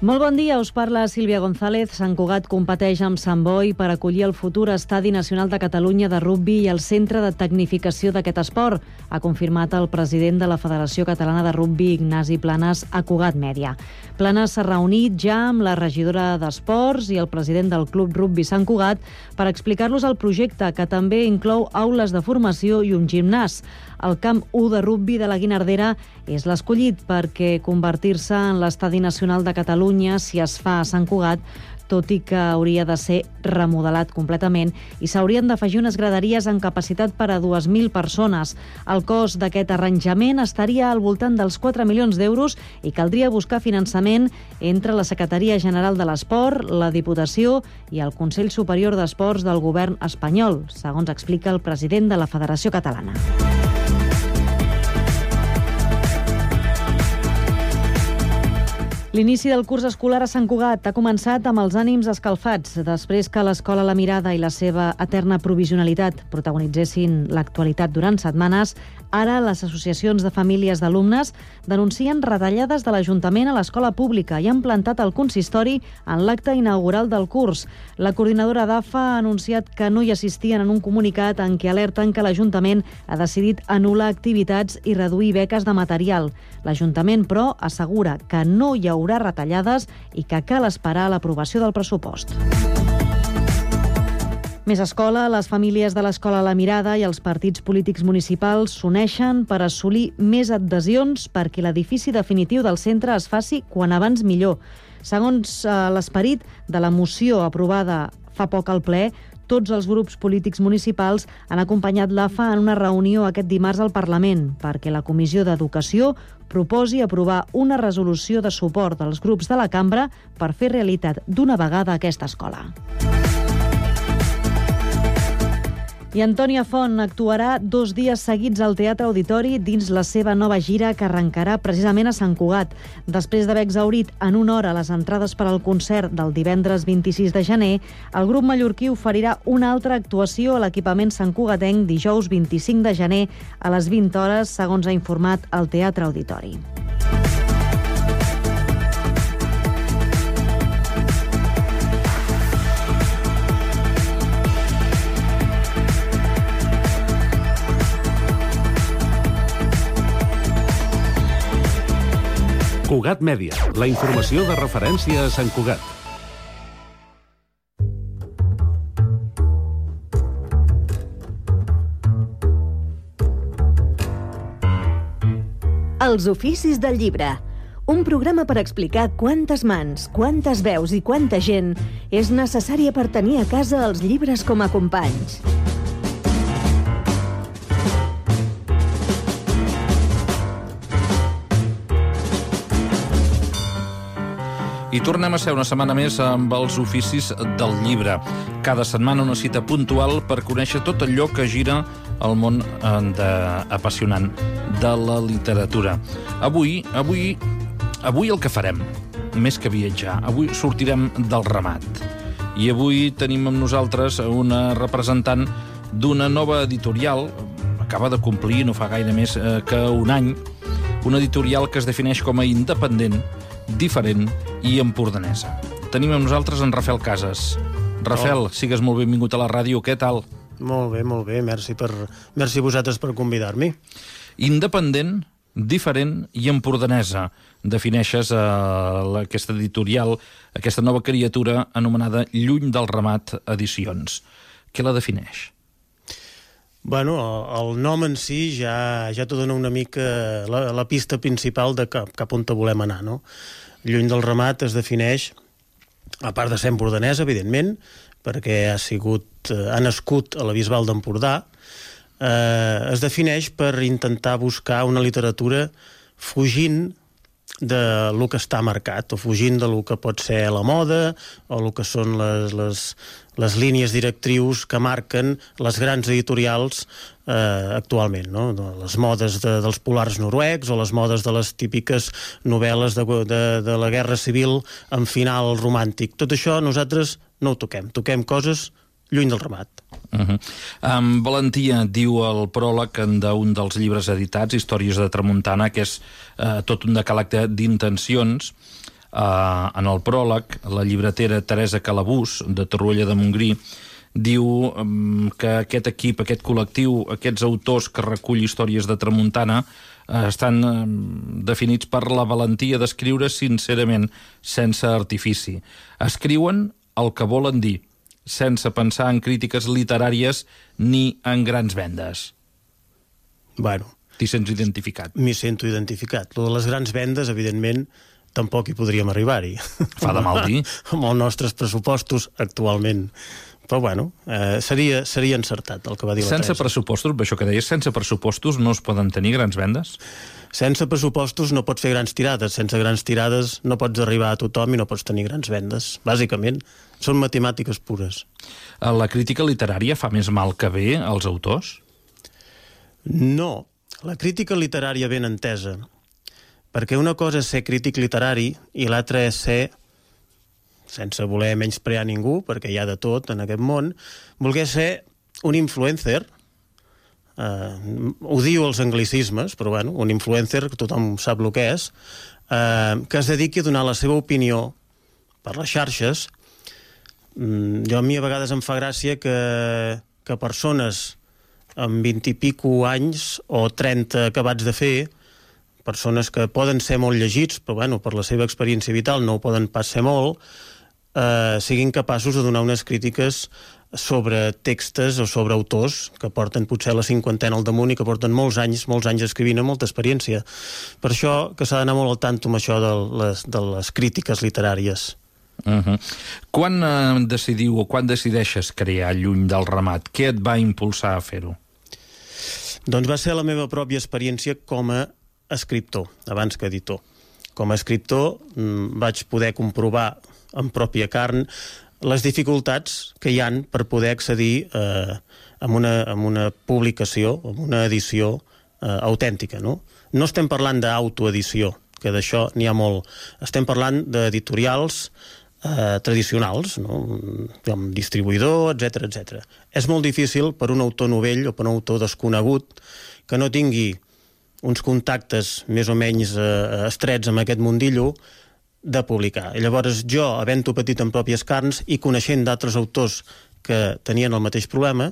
Molt bon dia, us parla Sílvia González. Sant Cugat competeix amb Sant Boi per acollir el futur Estadi Nacional de Catalunya de Rugbi i el Centre de Tecnificació d'aquest esport, ha confirmat el president de la Federació Catalana de Rugbi, Ignasi Planes, a Cugat Mèdia. Planes s'ha reunit ja amb la regidora d'Esports i el president del Club Rugbi Sant Cugat per explicar-los el projecte, que també inclou aules de formació i un gimnàs. El camp 1 de rugbi de la Guinardera és l'escollit perquè convertir-se en l'Estadi Nacional de Catalunya, si es fa a Sant Cugat, tot i que hauria de ser remodelat completament i s'haurien d'afegir unes graderies amb capacitat per a 2.000 persones. El cost d'aquest arranjament estaria al voltant dels 4 milions d'euros i caldria buscar finançament entre la Secretaria General de l'Esport, la Diputació i el Consell Superior d'Esports del govern espanyol, segons explica el president de la Federació Catalana. L'inici del curs escolar a Sant Cugat ha començat amb els ànims escalfats després que l'escola La Mirada i la seva eterna provisionalitat protagonitzessin l'actualitat durant setmanes, ara les associacions de famílies d'alumnes denuncien retallades de l'Ajuntament a l'escola pública i han plantat el consistori en l'acte inaugural del curs. La coordinadora d'AFA ha anunciat que no hi assistien en un comunicat en què alerten que l'Ajuntament ha decidit anul·lar activitats i reduir beques de material. L'Ajuntament, però, assegura que no hi haurà retallades i que cal esperar l'aprovació del pressupost. Més escola, les famílies de l'Escola La Mirada i els partits polítics municipals s'uneixen per assolir més adhesions perquè l'edifici definitiu del centre es faci quan abans millor. Segons eh, l'esperit de la moció aprovada fa poc al ple, tots els grups polítics municipals han acompanyat l'AFA en una reunió aquest dimarts al Parlament perquè la Comissió d'Educació proposi aprovar una resolució de suport als grups de la cambra per fer realitat d'una vegada aquesta escola. I Antònia Font actuarà dos dies seguits al Teatre Auditori dins la seva nova gira que arrencarà precisament a Sant Cugat. Després d'haver exaurit en una hora les entrades per al concert del divendres 26 de gener, el grup mallorquí oferirà una altra actuació a l'equipament Sant Cugatenc dijous 25 de gener a les 20 hores, segons ha informat el Teatre Auditori. Cugat Mèdia, la informació de referència a Sant Cugat. Els oficis del llibre. Un programa per explicar quantes mans, quantes veus i quanta gent és necessària per tenir a casa els llibres com a companys. I tornem a ser una setmana més amb els oficis del llibre. Cada setmana una cita puntual per conèixer tot allò que gira el món eh, de, apassionant de la literatura. Avui, avui, avui el que farem, més que viatjar, avui sortirem del ramat. I avui tenim amb nosaltres una representant d'una nova editorial, acaba de complir no fa gaire més eh, que un any, una editorial que es defineix com a independent, diferent i empordanesa. Tenim amb nosaltres en Rafel Casas. Rafel, oh. sigues molt benvingut a la ràdio, què tal? Molt bé, molt bé, merci, per, merci a vosaltres per convidar-m'hi. Independent, diferent i empordanesa. Defineixes eh, aquesta editorial, aquesta nova criatura anomenada Lluny del Ramat Edicions. Què la defineix? Bueno, el, nom en si ja, ja t'ho dona una mica la, la pista principal de cap, cap on te volem anar, no? Lluny del ramat es defineix, a part de ser empordanès, evidentment, perquè ha, sigut, eh, ha nascut a la Bisbal d'Empordà, eh, es defineix per intentar buscar una literatura fugint de lo que està marcat, o fugint de lo que pot ser la moda, o el que són les, les, les línies directrius que marquen les grans editorials eh, actualment, no? les modes de, dels polars noruecs o les modes de les típiques novel·les de, de, de la Guerra Civil en final romàntic. Tot això nosaltres no ho toquem, toquem coses lluny del ramat. Uh -huh. um, Valentia diu el pròleg d'un dels llibres editats, Històries de Tramuntana, que és uh, tot un decàleg d'intencions, Uh, en el pròleg, la llibretera Teresa Calabús, de Torroella de Montgrí, diu um, que aquest equip, aquest col·lectiu, aquests autors que recull històries de Tramuntana uh, estan um, definits per la valentia d'escriure sincerament, sense artifici. Escriuen el que volen dir, sense pensar en crítiques literàries ni en grans vendes. Bueno, T'hi sents identificat. m'hi sento identificat. Lo de les grans vendes, evidentment, tampoc hi podríem arribar-hi. Fa de mal dir. amb els nostres pressupostos actualment. Però bueno, eh, seria, seria encertat el que va dir la Sense Teresa. pressupostos, això que deies, sense pressupostos no es poden tenir grans vendes? Sense pressupostos no pots fer grans tirades. Sense grans tirades no pots arribar a tothom i no pots tenir grans vendes. Bàsicament, són matemàtiques pures. Eh, La crítica literària fa més mal que bé als autors? No, la crítica literària ben entesa. Perquè una cosa és ser crític literari i l'altra és ser, sense voler menysprear ningú, perquè hi ha de tot en aquest món, voler ser un influencer, eh, ho diu els anglicismes, però bueno, un influencer, que tothom sap el que és, eh, que es dediqui a donar la seva opinió per les xarxes. Mm, jo a mi a vegades em fa gràcia que, que persones amb 20 i pico anys o 30 acabats de fer, persones que poden ser molt llegits, però bueno, per la seva experiència vital no ho poden pas ser molt, eh, siguin capaços de donar unes crítiques sobre textos o sobre autors que porten potser la cinquantena al damunt i que porten molts anys, molts anys escrivint amb molta experiència. Per això que s'ha d'anar molt al tanto amb això de les, de les crítiques literàries. Uh -huh. Quan eh, decidiu o quan decideixes crear Lluny del Ramat? Què et va impulsar a fer-ho? Doncs va ser la meva pròpia experiència com a escriptor, abans que editor. Com a escriptor mm, vaig poder comprovar en pròpia carn les dificultats que hi han per poder accedir eh, a, una, a una publicació, a una edició eh, autèntica. No? no estem parlant d'autoedició, que d'això n'hi ha molt. Estem parlant d'editorials eh, tradicionals, no? com distribuïdor, etc etc. És molt difícil per un autor novell o per un autor desconegut que no tingui uns contactes més o menys eh, estrets amb aquest mundillo de publicar. I llavors jo, havent-ho patit en pròpies carns i coneixent d'altres autors que tenien el mateix problema,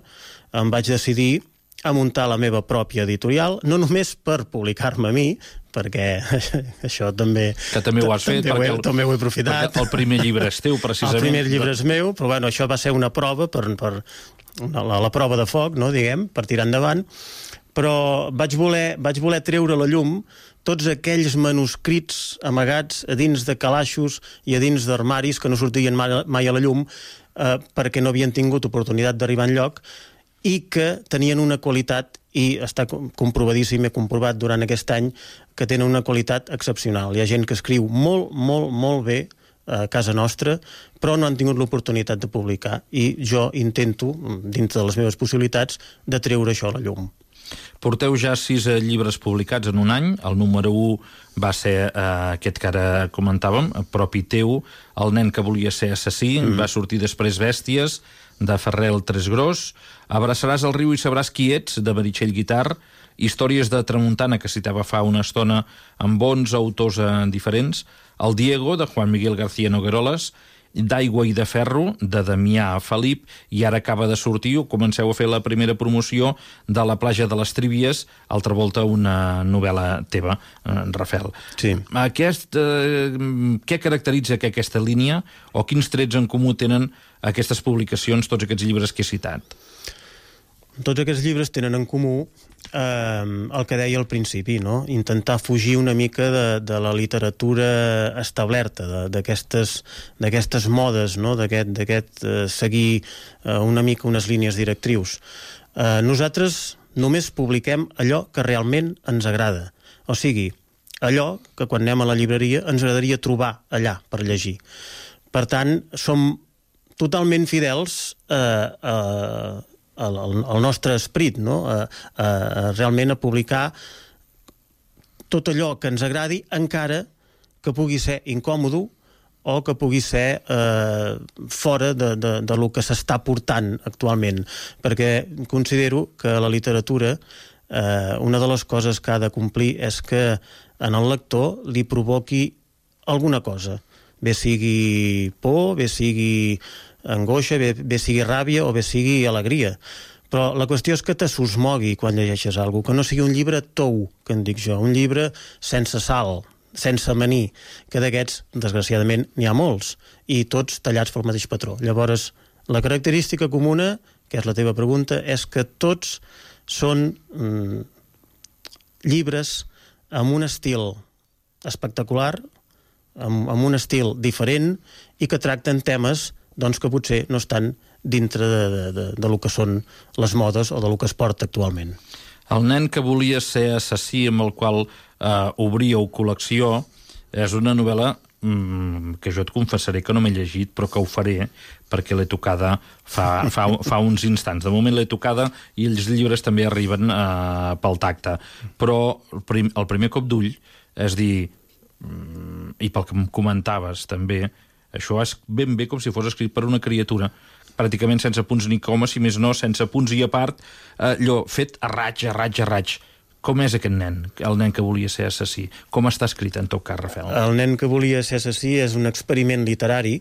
em vaig decidir a muntar la meva pròpia editorial, no només per publicar-me a mi, perquè això també... Que també ho has fet, també perquè el- també ho he aprofitat. El primer llibre és teu, precisament. El primer llibre és meu, però bueno, això va ser una prova per, per la, la prova de foc, no, diguem, per tirar endavant, però vaig voler, vaig voler treure la llum tots aquells manuscrits amagats a dins de calaixos i a dins d'armaris que no sortien mai, a la llum eh, perquè no havien tingut oportunitat d'arribar en lloc i que tenien una qualitat i està com- comprovadíssim, he comprovat durant aquest any que tenen una qualitat excepcional. Hi ha gent que escriu molt, molt, molt bé a casa nostra, però no han tingut l'oportunitat de publicar i jo intento, dintre de les meves possibilitats, de treure això a la llum. Porteu ja sis eh, llibres publicats en un any. El número 1 va ser eh, aquest que ara comentàvem, propi teu, El nen que volia ser assassí, mm. va sortir després Bèsties, de Ferrer el Tresgros, Abraçaràs el riu i sabràs qui ets, de Meritxell Guitar, Històries de Tramuntana, que citava fa una estona, amb bons autors eh, diferents, El Diego, de Juan Miguel García Nogueroles, d'aigua i de ferro, de Damià Felip, i ara acaba de sortir, o comenceu a fer la primera promoció de La platja de les Trívies, altra volta una novel·la teva, eh, Rafel. Sí. Aquest, eh, què caracteritza que aquesta línia, o quins trets en comú tenen aquestes publicacions, tots aquests llibres que he citat? Tots aquests llibres tenen en comú eh, el que deia al principi, no? intentar fugir una mica de, de la literatura establerta, d'aquestes modes, no? d'aquest eh, seguir eh, una mica unes línies directrius. Eh, nosaltres només publiquem allò que realment ens agrada. O sigui, allò que quan anem a la llibreria ens agradaria trobar allà per llegir. Per tant, som totalment fidels eh, eh, al, al- al nostre esperit, no? a, a, a realment a publicar tot allò que ens agradi, encara que pugui ser incòmodo o que pugui ser eh, fora de, de, de lo que s'està portant actualment. Perquè considero que la literatura, eh, una de les coses que ha de complir és que en el lector li provoqui alguna cosa. bé sigui por, bé sigui angoixa, bé, bé sigui ràbia o bé sigui alegria. Però la qüestió és que te s'usmogui quan llegeixes alguna que no sigui un llibre tou, que en dic jo, un llibre sense sal, sense maní, que d'aquests, desgraciadament, n'hi ha molts, i tots tallats pel mateix patró. Llavors, la característica comuna, que és la teva pregunta, és que tots són mm, llibres amb un estil espectacular, amb, amb un estil diferent i que tracten temes doncs, que potser no estan dintre de, de, de, de lo que són les modes o de lo que es porta actualment. El nen que volia ser assassí amb el qual eh, obríeu col·lecció és una novel·la mm, que jo et confessaré que no m'he llegit, però que ho faré perquè l'he tocada fa, fa, fa uns instants. De moment l'he tocada i els llibres també arriben eh, pel tacte. Però prim, el primer cop d'ull, és dir, mm, i pel que em comentaves també, això és ben bé com si fos escrit per una criatura pràcticament sense punts ni comes, si més no, sense punts i a part, eh, allò fet a raig, a raig, a raig. Com és aquest nen, el nen que volia ser assassí? Com està escrit, en tot cas, Rafael? El nen que volia ser assassí és un experiment literari,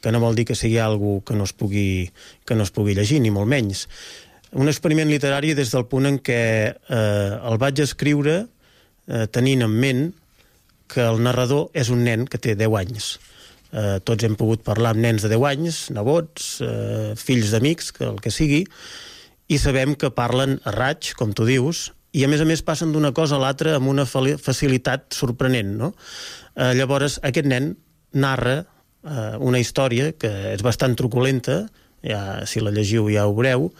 que no vol dir que sigui algú que no es pugui, que no es pugui llegir, ni molt menys. Un experiment literari des del punt en què eh, el vaig escriure eh, tenint en ment que el narrador és un nen que té 10 anys eh, tots hem pogut parlar amb nens de 10 anys, nebots, eh, fills d'amics, que el que sigui, i sabem que parlen a raig, com tu dius, i a més a més passen d'una cosa a l'altra amb una facilitat sorprenent, no? Eh, llavors, aquest nen narra eh, una història que és bastant truculenta, ja, si la llegiu ja ho veureu,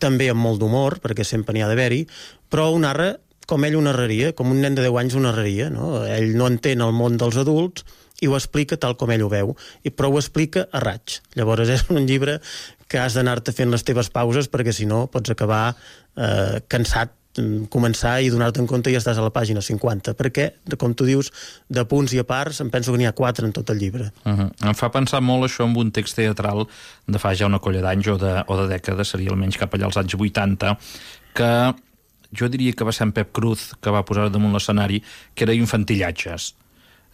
també amb molt d'humor, perquè sempre n'hi ha d'haver-hi, però ho narra com ell ho narraria, com un nen de 10 anys ho narraria, no? Ell no entén el món dels adults, i ho explica tal com ell ho veu, i però ho explica a raig. Llavors és un llibre que has d'anar-te fent les teves pauses perquè si no pots acabar eh, cansat mm, començar i donar-te en compte i estàs a la pàgina 50, perquè, com tu dius, de punts i a parts, em penso que n'hi ha quatre en tot el llibre. Uh -huh. Em fa pensar molt això amb un text teatral de fa ja una colla d'anys o, de, o de dècades, seria almenys cap allà als anys 80, que jo diria que va ser en Pep Cruz que va posar damunt l'escenari, que era infantillatges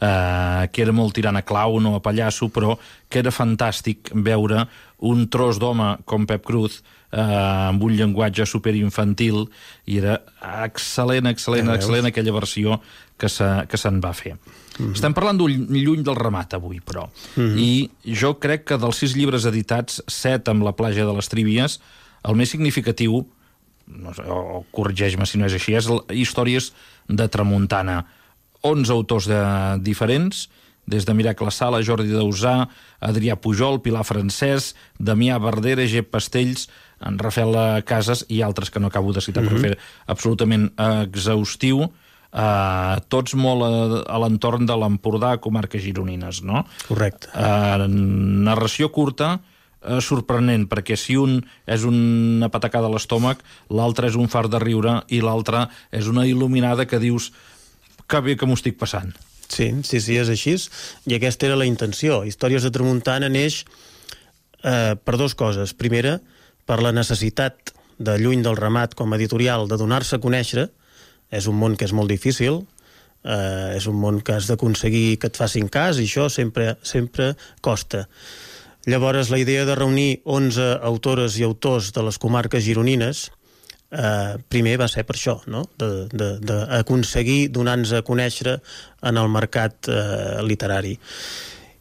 eh, que era molt tirant a clau, no a pallasso, però que era fantàstic veure un tros d'home com Pep Cruz eh, amb un llenguatge superinfantil i era excel·lent, excel·lent, excel·lent aquella versió que se'n se, va fer. Mm -hmm. Estem parlant d'un lluny del ramat avui, però. Mm -hmm. I jo crec que dels sis llibres editats, set amb la plaja de les Trívies, el més significatiu, no sé, o corregeix-me si no és així, és històries de tramuntana 11 autors de, diferents, des de Miracle Sala, Jordi Dausà, Adrià Pujol, Pilar Francès, Damià Verdera, Gep Pastells, en Rafael Casas i altres que no acabo de citar mm -hmm. per mhm. fer absolutament exhaustiu, eh, tots molt a, a l'entorn de l'Empordà, comarques gironines, no? Correcte. Eh, narració curta, eh, sorprenent, perquè si un és una patacada a l'estómac, l'altre és un far de riure i l'altre és una il·luminada que dius que bé que m'ho estic passant. Sí, sí, sí, és així. I aquesta era la intenció. Històries de Tramuntana neix eh, per dues coses. Primera, per la necessitat de Lluny del Ramat com a editorial de donar-se a conèixer. És un món que és molt difícil, eh, és un món que has d'aconseguir que et facin cas i això sempre, sempre costa. Llavors, la idea de reunir 11 autores i autors de les comarques gironines eh, primer va ser per això, no? d'aconseguir donar-nos a conèixer en el mercat eh, literari.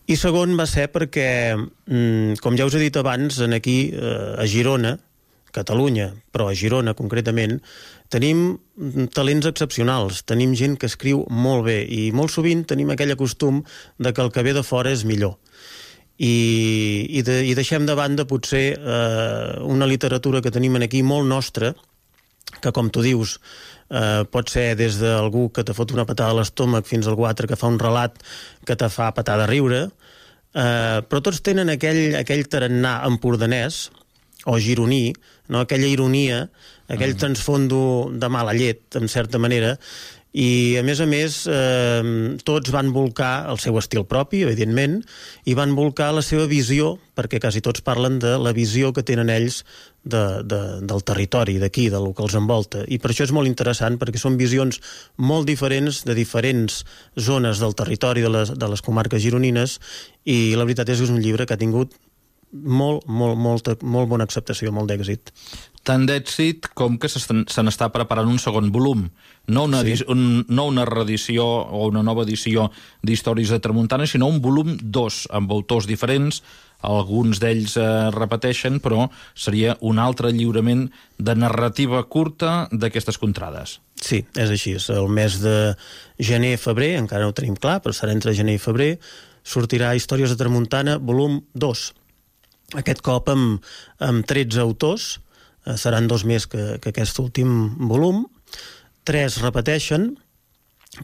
I segon va ser perquè, mm, com ja us he dit abans, en aquí, eh, a Girona, Catalunya, però a Girona concretament, tenim talents excepcionals, tenim gent que escriu molt bé i molt sovint tenim aquell costum de que el que ve de fora és millor. I, i, de, i deixem de banda potser eh, una literatura que tenim aquí molt nostra, que com tu dius eh, pot ser des d'algú que te fot una patada a l'estómac fins al altre que fa un relat que te fa patar de riure eh, però tots tenen aquell, aquell tarannà empordanès o gironí, no? aquella ironia aquell mm. transfondo de mala llet, en certa manera i a més a més eh, tots van volcar el seu estil propi, evidentment, i van volcar la seva visió, perquè quasi tots parlen de la visió que tenen ells de, de, del territori, d'aquí, del que els envolta. I per això és molt interessant, perquè són visions molt diferents de diferents zones del territori de les, de les comarques gironines, i la veritat és que és un llibre que ha tingut molt, molt, molta, molt bona acceptació, molt d'èxit. Tant d'èxit com que se n'està preparant un segon volum. No una, sí. un, no una reedició o una nova edició d'Històries de Tramuntana, sinó un volum 2, amb autors diferents, alguns d'ells eh, repeteixen, però seria un altre lliurament de narrativa curta d'aquestes contrades. Sí, és així. El mes de gener-febrer, encara no ho tenim clar, però serà entre gener i febrer, sortirà Històries de Tramuntana, volum 2. Aquest cop amb, amb 13 autors, eh, seran dos més que, que aquest últim volum, tres repeteixen,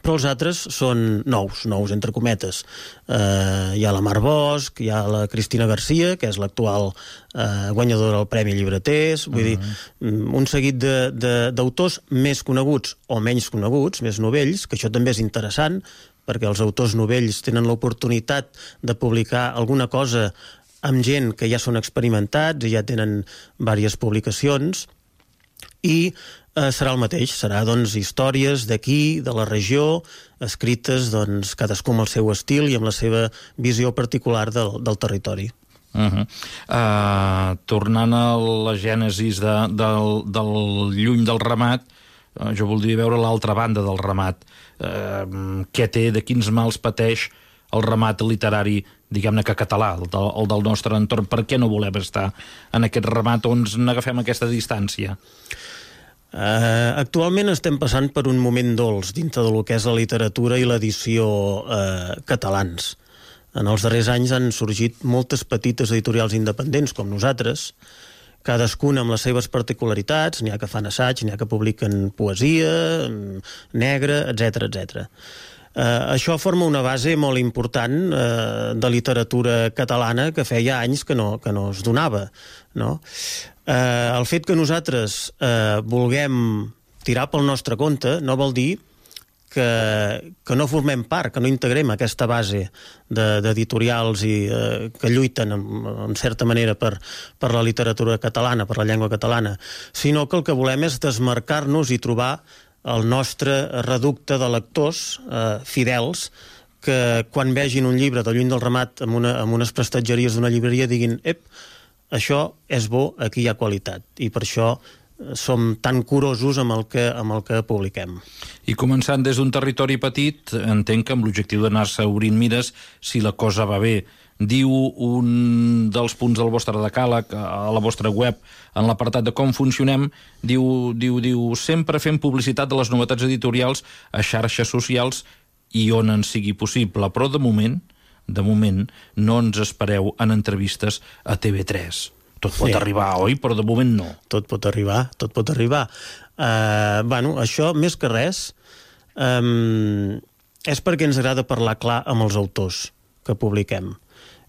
però els altres són nous, nous entre cometes. Eh, hi ha la Mar Bosch, hi ha la Cristina Garcia, que és l'actual eh, guanyadora del Premi Llibreters, vull uh -huh. dir, mm, un seguit d'autors més coneguts o menys coneguts, més novells, que això també és interessant, perquè els autors novells tenen l'oportunitat de publicar alguna cosa amb gent que ja són experimentats i ja tenen diverses publicacions i eh, serà el mateix, serà doncs històries d'aquí, de la regió, escrites doncs cadascú amb el seu estil i amb la seva visió particular del, del territori. Uh -huh. uh, tornant a la gènesis de, del, del lluny del ramat, uh, jo voldria veure l'altra banda del ramat. Uh, què té, de quins mals pateix el ramat literari diguem-ne que català, el, del, el del nostre entorn. Per què no volem estar en aquest remat on n'agafem aquesta distància? Uh, actualment estem passant per un moment dolç dintre de lo que és la literatura i l'edició uh, catalans. En els darrers anys han sorgit moltes petites editorials independents, com nosaltres, cadascuna amb les seves particularitats, n'hi ha que fan assaig, n'hi ha que publiquen poesia, mm, negra, etc etc. Eh, això forma una base molt important eh, de literatura catalana que feia anys que no, que no es donava. No? Eh, el fet que nosaltres eh, vulguem tirar pel nostre compte no vol dir que, que no formem part, que no integrem aquesta base d'editorials de, i eh, que lluiten en, en certa manera per, per la literatura catalana, per la llengua catalana, sinó que el que volem és desmarcar-nos i trobar el nostre reducte de lectors eh, fidels que quan vegin un llibre de lluny del ramat amb, una, amb unes prestatgeries d'una llibreria diguin ep, això és bo, aquí hi ha qualitat. I per això eh, som tan curosos amb el que, amb el que publiquem. I començant des d'un territori petit, entenc que amb l'objectiu d'anar-se obrint mires si la cosa va bé diu un dels punts del vostre decàleg a la vostra web en l'apartat de com funcionem diu, diu, diu sempre fem publicitat de les novetats editorials a xarxes socials i on en sigui possible però de moment de moment no ens espereu en entrevistes a TV3 tot pot sí. arribar, oi? Però de moment no. Tot pot arribar, tot pot arribar. Uh, bueno, això, més que res, um, és perquè ens agrada parlar clar amb els autors que publiquem.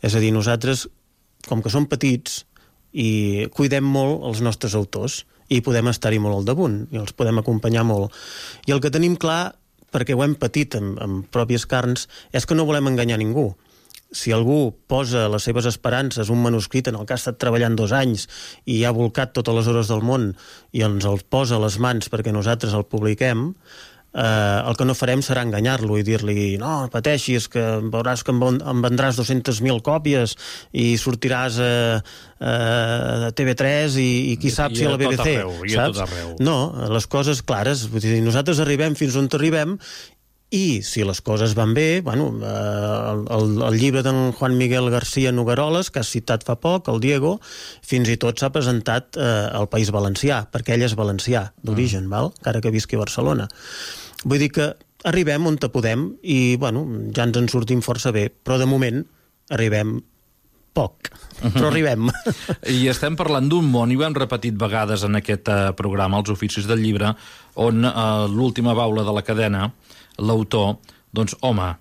És a dir, nosaltres, com que som petits, i cuidem molt els nostres autors i podem estar-hi molt al damunt i els podem acompanyar molt. I el que tenim clar, perquè ho hem patit amb, amb pròpies carns, és que no volem enganyar ningú. Si algú posa les seves esperances un manuscrit en el que ha estat treballant dos anys i ha volcat totes les hores del món i ens el posa a les mans perquè nosaltres el publiquem, eh, el que no farem serà enganyar-lo i dir-li no, pateixis, que veuràs que em vendràs 200.000 còpies i sortiràs a, a TV3 i, i qui I, sap i si a la BBC, arreu, saps? Arreu. No, les coses clares, vull dir, nosaltres arribem fins on arribem i si les coses van bé, bueno, eh, el, el llibre d'en Juan Miguel García Nogueroles, que has citat fa poc, el Diego, fins i tot s'ha presentat eh, al País Valencià, perquè ell és valencià d'origen, mm. val? encara que visqui a Barcelona. Vull dir que arribem on te podem i bueno, ja ens en sortim força bé, però de moment arribem poc, però arribem. I estem parlant d'un món, i ho hem repetit vegades en aquest uh, programa, els oficis del llibre, on uh, l'última baula de la cadena l'autor, doncs, home,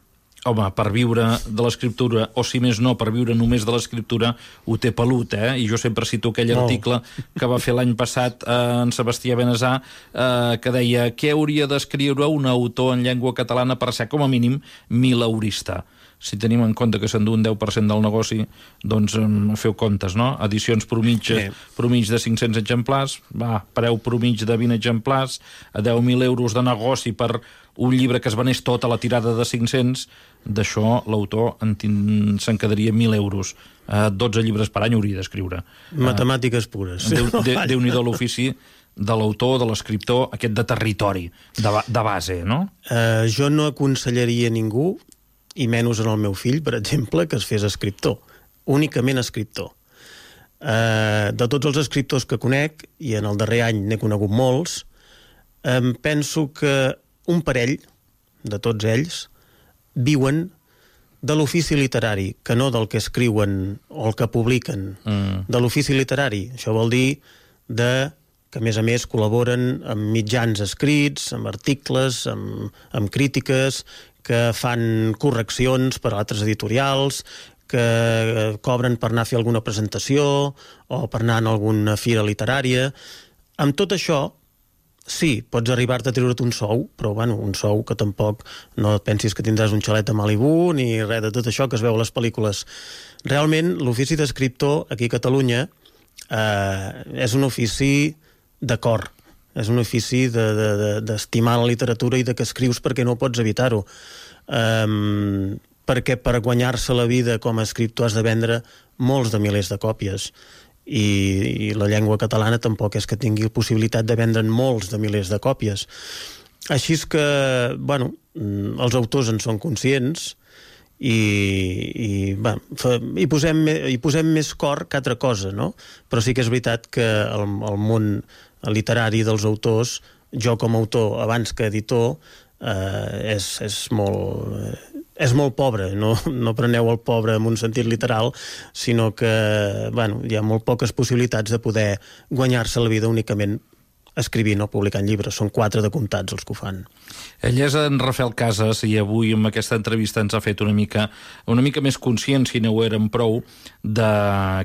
home, per viure de l'escriptura, o si més no, per viure només de l'escriptura, ho té pelut, eh? I jo sempre cito aquell Molt. article que va fer l'any passat eh, en Sebastià Benazà, eh, que deia què hauria d'escriure un autor en llengua catalana per ser, com a mínim, milaurista si tenim en compte que s'endú un 10% del negoci, doncs feu comptes, no? Edicions promig, Sí. promig de 500 exemplars, va, preu promig de 20 exemplars, a 10.000 euros de negoci per un llibre que es venés tot a la tirada de 500, d'això l'autor se'n quedaria 1.000 euros. Eh, 12 llibres per any hauria d'escriure. Matemàtiques pures. Déu- de- Déu-n'hi-do l'ofici de l'autor, de l'escriptor, aquest de territori, de, de base, no? Uh, jo no aconsellaria a ningú, i menys en el meu fill, per exemple, que es fes escriptor. Únicament escriptor. Uh, de tots els escriptors que conec, i en el darrer any n'he conegut molts, em penso que un parell, de tots ells, viuen de l'ofici literari, que no del que escriuen o el que publiquen. Mm. De l'ofici literari. Això vol dir de que, a més a més, col·laboren amb mitjans escrits, amb articles, amb, amb crítiques, que fan correccions per a altres editorials, que cobren per anar a fer alguna presentació o per anar a alguna fira literària. Amb tot això, sí, pots arribar-te a treure't un sou, però bueno, un sou que tampoc no pensis que tindràs un xalet a Malibu ni res de tot això que es veu a les pel·lícules. Realment, l'ofici d'escriptor aquí a Catalunya eh, és un ofici de cor, és un ofici d'estimar de, de, de la literatura i de que escrius perquè no pots evitar-ho. Um, perquè per guanyar-se la vida com a escriptor has de vendre molts de milers de còpies i, i la llengua catalana tampoc és que tingui possibilitat de vendre'n molts de milers de còpies. Així és que, bueno, mm, els autors en són conscients i, i bueno, fa, hi, posem, hi posem més cor que altra cosa, no? Però sí que és veritat que el, el món literari dels autors, jo com a autor abans que editor, eh, és, és molt... Eh, és molt pobre, no, no preneu el pobre en un sentit literal, sinó que bueno, hi ha molt poques possibilitats de poder guanyar-se la vida únicament escrivint o publicant llibres. Són quatre de comptats els que ho fan. Ell és en Rafael Casas i avui amb aquesta entrevista ens ha fet una mica una mica més conscients, si no ho érem prou, de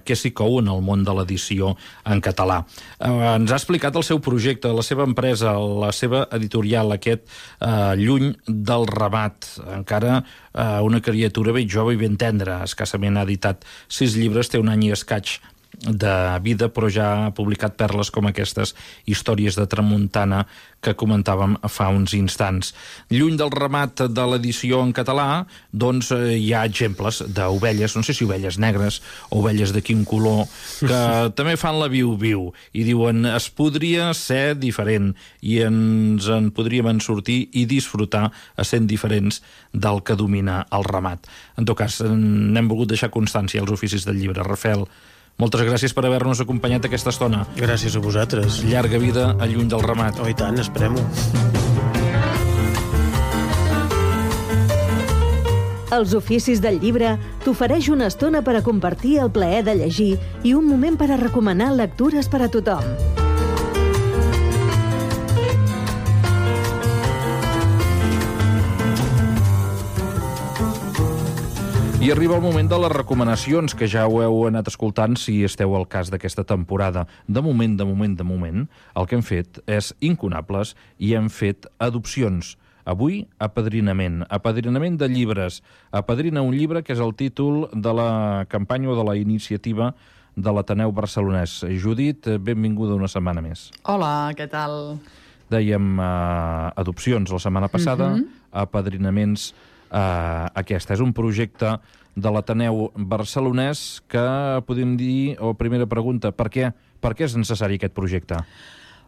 què s'hi cou en el món de l'edició en català. Eh, ens ha explicat el seu projecte, la seva empresa, la seva editorial, aquest eh, Lluny del Rabat. Encara eh, una criatura ben jove i ben tendra. Escassament ha editat sis llibres, té un any i escaig de vida, però ja ha publicat perles com aquestes històries de tramuntana que comentàvem fa uns instants. Lluny del remat de l'edició en català, doncs eh, hi ha exemples d'ovelles, no sé si ovelles negres o ovelles de quin color, que també fan la viu-viu i diuen es podria ser diferent i ens en podríem en sortir i disfrutar a sent diferents del que domina el ramat. En tot cas, n'hem volgut deixar constància als oficis del llibre. Rafael, moltes gràcies per haver-nos acompanyat aquesta estona. Gràcies a vosaltres. Llarga vida a lluny del ramat. Oh, i tant, esperem-ho. Els oficis del llibre t'ofereix una estona per a compartir el plaer de llegir i un moment per a recomanar lectures per a tothom. I arriba el moment de les recomanacions, que ja ho heu anat escoltant si esteu al cas d'aquesta temporada. De moment, de moment, de moment, el que hem fet és incunables i hem fet adopcions. Avui, apadrinament. Apadrinament de llibres. Apadrina un llibre que és el títol de la campanya o de la iniciativa de l'Ateneu Barcelonès. Judit, benvinguda una setmana més. Hola, què tal? Dèiem uh, adopcions la setmana passada, uh Mhm. -huh. apadrinaments uh, aquesta. És un projecte de l'Ateneu barcelonès que podem dir, o primera pregunta, per què, per què és necessari aquest projecte?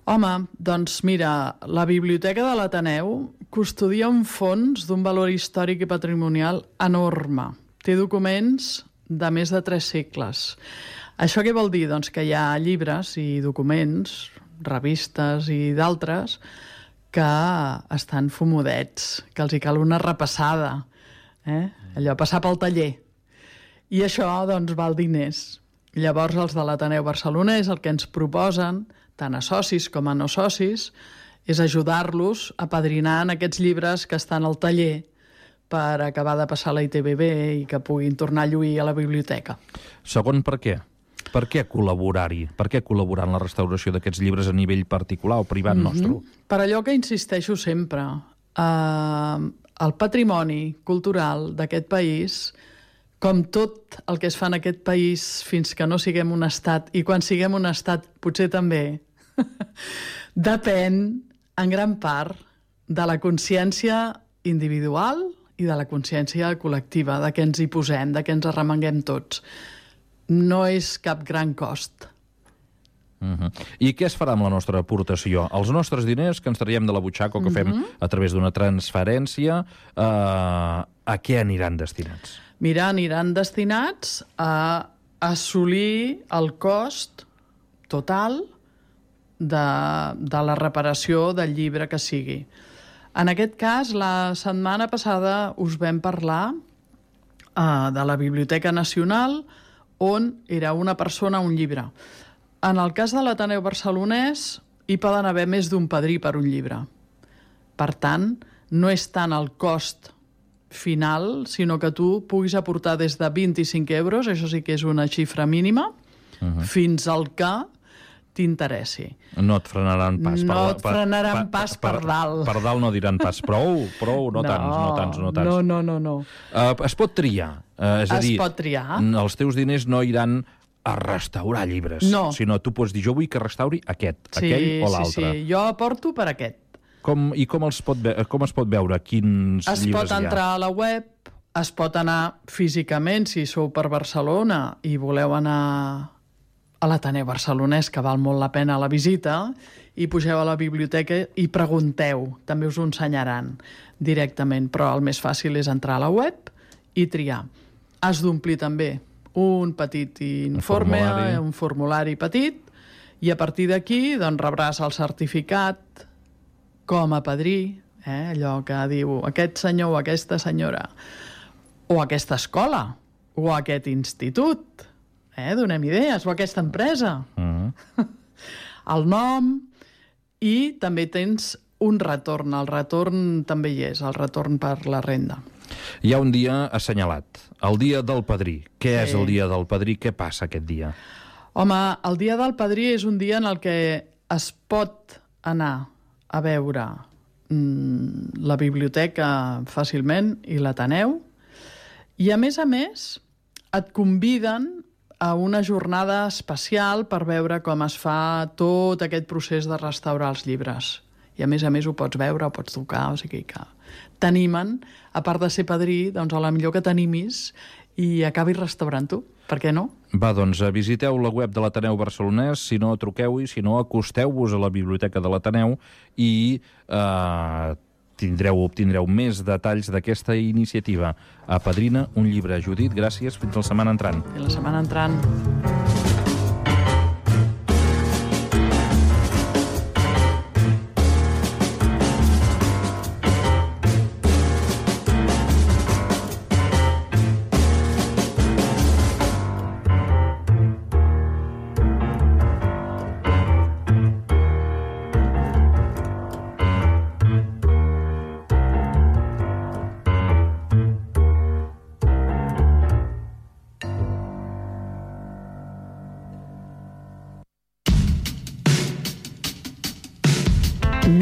Home, doncs mira, la Biblioteca de l'Ateneu custodia un fons d'un valor històric i patrimonial enorme. Té documents de més de tres segles. Això què vol dir? Doncs que hi ha llibres i documents, revistes i d'altres que estan fumudets, que els hi cal una repassada. Eh? Allò, passar pel taller. I això, doncs, val diners. Llavors, els de l'Ateneu Barcelonès el que ens proposen, tant a socis com a no socis, és ajudar-los a padrinar en aquests llibres que estan al taller per acabar de passar la ITBB i que puguin tornar a lluir a la biblioteca. Segon, per què? Per què col·laborar-hi? Per què col·laborar en la restauració d'aquests llibres a nivell particular o privat mm -hmm. nostre? Per allò que insisteixo sempre, eh, el patrimoni cultural d'aquest país, com tot el que es fa en aquest país fins que no siguem un estat, i quan siguem un estat potser també, depèn en gran part de la consciència individual i de la consciència col·lectiva, de què ens hi posem, de què ens arremanguem tots no és cap gran cost. Uh -huh. I què es farà amb la nostra aportació? Els nostres diners que ens traiem de la butxaca o que uh -huh. fem mhm. a través d'una transferència, eh, a què aniran destinats? Mira, aniran destinats a assolir el cost total de, de la reparació del llibre que sigui. En aquest cas, la setmana passada us vam parlar uh, de la Biblioteca Nacional, on era una persona un llibre. En el cas de l'Ateneu barcelonès, hi poden haver més d'un padrí per un llibre. Per tant, no és tant el cost final, sinó que tu puguis aportar des de 25 euros, això sí que és una xifra mínima, uh -huh. fins al que t'interessi. No et frenaran pas. No per, et frenaran per, pas per, per dalt. Per dalt no diran pas prou, prou, no, no tants, no tants, no tants. No, no, no. no. Uh, es pot triar. Uh, és es a dir, pot triar. Els teus diners no iran a restaurar llibres, no. sinó tu pots dir, jo vull que restauri aquest, sí, aquell o l'altre. Sí, sí, jo aporto per aquest. Com, I com, els pot com es pot veure quins es llibres hi ha? Es pot entrar a la web, es pot anar físicament, si sou per Barcelona i voleu anar a l'Ateneu Barcelonès, que val molt la pena la visita, i pugeu a la biblioteca i pregunteu, també us ho ensenyaran directament, però el més fàcil és entrar a la web i triar. Has d'omplir també un petit informe, un formulari, un formulari petit, i a partir d'aquí doncs, rebràs el certificat com a padrí, eh? allò que diu aquest senyor o aquesta senyora, o aquesta escola, o aquest institut, eh? donem idees, o aquesta empresa. Uh mm-hmm. -huh. el nom, i també tens un retorn. El retorn també hi és, el retorn per la renda. Hi ha un dia assenyalat, el dia del padrí. Què sí. és el dia del padrí? Què passa aquest dia? Home, el dia del padrí és un dia en el que es pot anar a veure mm, la biblioteca fàcilment i l'Ateneu, i a més a més et conviden a una jornada especial per veure com es fa tot aquest procés de restaurar els llibres. I a més a més ho pots veure, ho pots tocar, o sigui que t'animen, a part de ser padrí, doncs a la millor que t'animis i acabis restaurant-ho. Per què no? Va, doncs visiteu la web de l'Ateneu Barcelonès, si no truqueu-hi, si no acosteu-vos a la biblioteca de l'Ateneu i eh, tindreu, obtindreu més detalls d'aquesta iniciativa. A Padrina, un llibre. Judit, gràcies. Fins la setmana entrant. Fins la setmana entrant.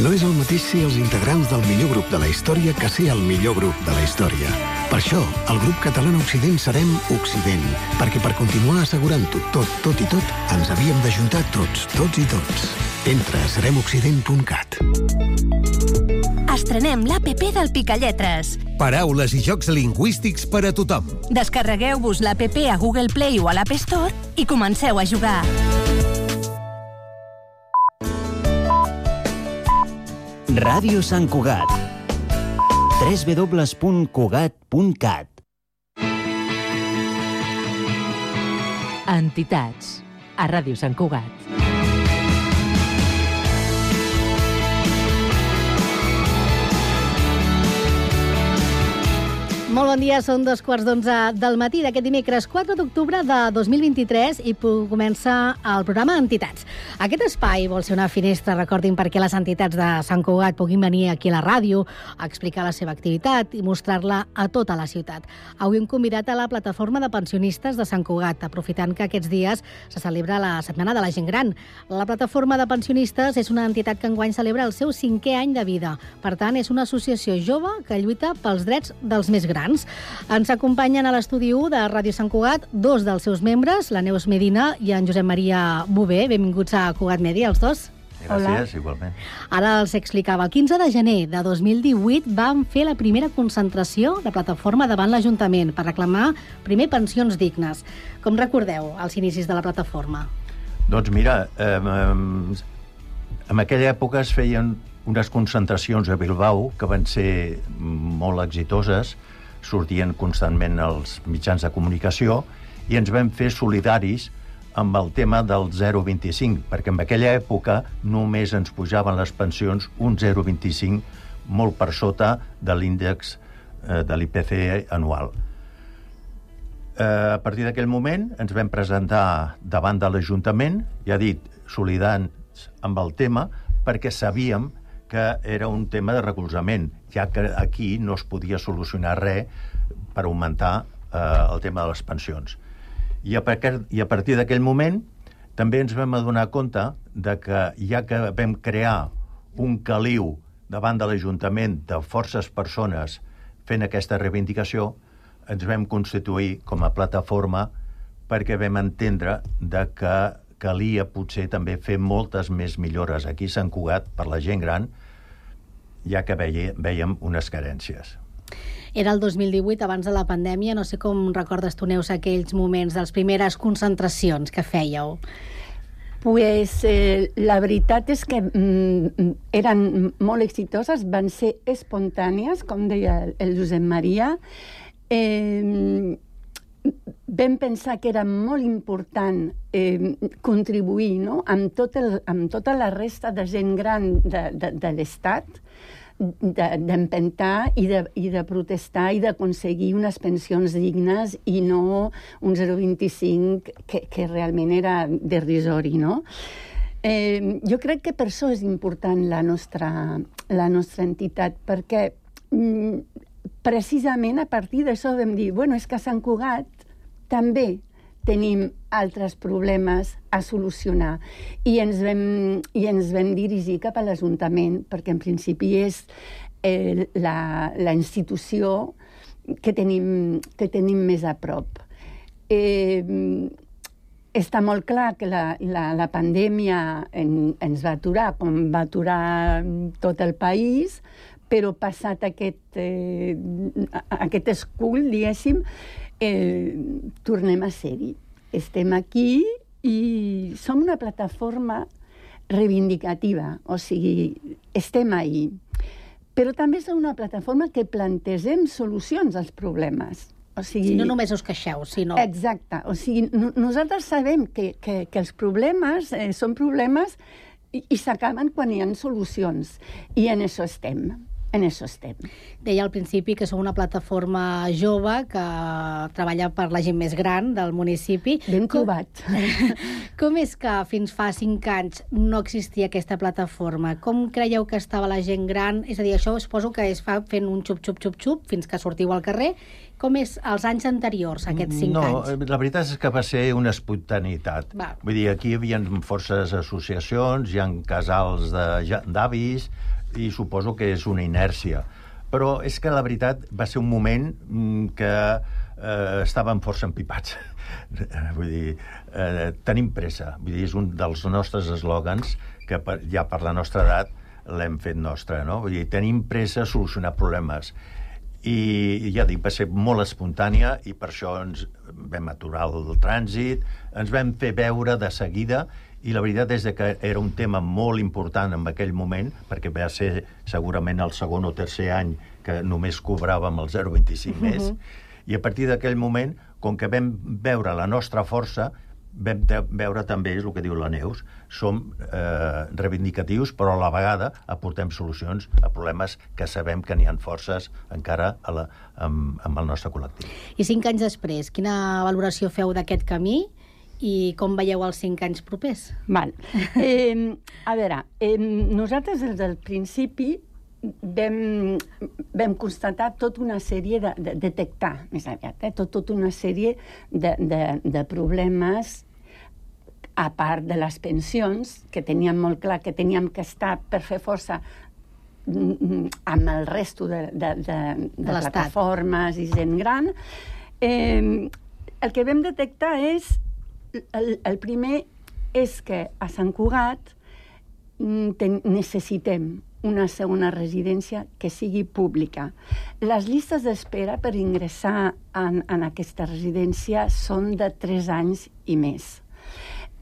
No és el mateix ser els integrants del millor grup de la història que ser el millor grup de la història. Per això, el grup català Occident serem Occident, perquè per continuar assegurant-ho tot, tot i tot, ens havíem d'ajuntar tots, tots i tots. Entra a seremoccident.cat. Estrenem l'APP del Picalletres. Paraules i jocs lingüístics per a tothom. Descarregueu-vos l'APP a Google Play o a l'App Store i comenceu a jugar. Ràdio Sant Cugat. www.cugat.cat Entitats. A Ràdio Sant Cugat. Molt bon dia, són dos quarts d'onze del matí d'aquest dimecres 4 d'octubre de 2023 i comença el programa Entitats. Aquest espai vol ser una finestra, recordin, perquè les entitats de Sant Cugat puguin venir aquí a la ràdio a explicar la seva activitat i mostrar-la a tota la ciutat. Avui hem convidat a la plataforma de pensionistes de Sant Cugat, aprofitant que aquests dies se celebra la Setmana de la Gent Gran. La plataforma de pensionistes és una entitat que enguany celebra el seu cinquè any de vida. Per tant, és una associació jove que lluita pels drets dels més grans grans. Ens acompanyen a l'estudi 1 de Ràdio Sant Cugat dos dels seus membres, la Neus Medina i en Josep Maria Bové. Benvinguts a Cugat Media, els dos. Gràcies, Hola. igualment. Ara els explicava. El 15 de gener de 2018 vam fer la primera concentració de plataforma davant l'Ajuntament per reclamar primer pensions dignes. Com recordeu els inicis de la plataforma? Doncs mira, eh, eh, en aquella època es feien unes concentracions a Bilbao que van ser molt exitoses, sortien constantment els mitjans de comunicació i ens vam fer solidaris amb el tema del 0,25, perquè en aquella època només ens pujaven les pensions un 0,25 molt per sota de l'índex eh, de l'IPC anual. Eh, a partir d'aquell moment ens vam presentar davant de l'Ajuntament, ja dit, solidants amb el tema, perquè sabíem que era un tema de recolzament, ja que aquí no es podia solucionar res per augmentar eh, el tema de les pensions. I a, i a partir d'aquell moment també ens vam adonar compte de que ja que vam crear un caliu davant de l'Ajuntament de forces persones fent aquesta reivindicació, ens vam constituir com a plataforma perquè vam entendre de que calia potser també fer moltes més millores aquí a Sant Cugat per la gent gran, ja que veia, veiem unes carències. Era el 2018, abans de la pandèmia. No sé com recordes tu, Neus, aquells moments de les primeres concentracions que fèieu. Pues eh, la veritat és que mm, eren molt exitoses, van ser espontànies, com deia el Josep Maria. Eh, vam pensar que era molt important eh, contribuir no? amb, tot el, amb tota la resta de gent gran de, de, de l'Estat, d'empentar de, i, de, i de protestar i d'aconseguir unes pensions dignes i no un 0,25 que, que realment era derrisori, no? Eh, jo crec que per això és important la nostra, la nostra entitat, perquè mm, precisament a partir d'això vam dir, bueno, és que a Sant Cugat també tenim altres problemes a solucionar. I ens vam, i ens vam dirigir cap a l'Ajuntament, perquè en principi és eh, la, la institució que tenim, que tenim més a prop. Eh, està molt clar que la, la, la pandèmia en, ens va aturar, com va aturar tot el país, però passat aquest, eh, aquest escull, diguéssim, eh, tornem a ser-hi. Estem aquí i som una plataforma reivindicativa, o sigui, estem ahí. Però també som una plataforma que plantegem solucions als problemes. O sigui, no només us queixeu, sinó... Exacte. O sigui, no, nosaltres sabem que, que, que els problemes eh, són problemes i, i s'acaben quan hi ha solucions. I en això estem. En això estem. Deia al principi que sou una plataforma jove que treballa per la gent més gran del municipi. Ben trobat. Com és que fins fa cinc anys no existia aquesta plataforma? Com creieu que estava la gent gran? És a dir, això suposo que es fa fent un xup, xup, xup, xup fins que sortiu al carrer. Com és els anys anteriors, aquests cinc no, anys? No, la veritat és que va ser una espontaneïtat. Va. Vull dir, aquí hi havia forces associacions, hi ha casals de- d'avis, i suposo que és una inèrcia. Però és que la veritat va ser un moment mm, que eh, estàvem força empipats. Vull dir, eh, tenim pressa. Vull dir, és un dels nostres eslògans que per, ja per la nostra edat l'hem fet nostre, no? Vull dir, tenim pressa a solucionar problemes i ja dic, va ser molt espontània i per això ens vam aturar el trànsit, ens vam fer veure de seguida i la veritat és que era un tema molt important en aquell moment, perquè va ser segurament el segon o tercer any que només cobràvem el 0,25 més, i a partir d'aquell moment, com que vam veure la nostra força, vam veure també, és el que diu la Neus, som eh, reivindicatius, però a la vegada aportem solucions a problemes que sabem que n'hi ha forces encara a la, amb, amb el nostre col·lectiu. I cinc anys després, quina valoració feu d'aquest camí i com veieu els cinc anys propers? Val. Eh, a veure, eh, nosaltres des del principi vam, vam constatar tota una sèrie de, de detectar, més aviat, eh, tot, tota una sèrie de, de, de problemes a part de les pensions, que teníem molt clar que teníem que estar per fer força mm, mm, amb el resto de, de, de, de, De plataformes i gent gran, eh, el que vam detectar és, el, el primer és que a Sant Cugat mm, ten, necessitem una segona residència que sigui pública. Les llistes d'espera per ingressar en, en aquesta residència són de 3 anys i més.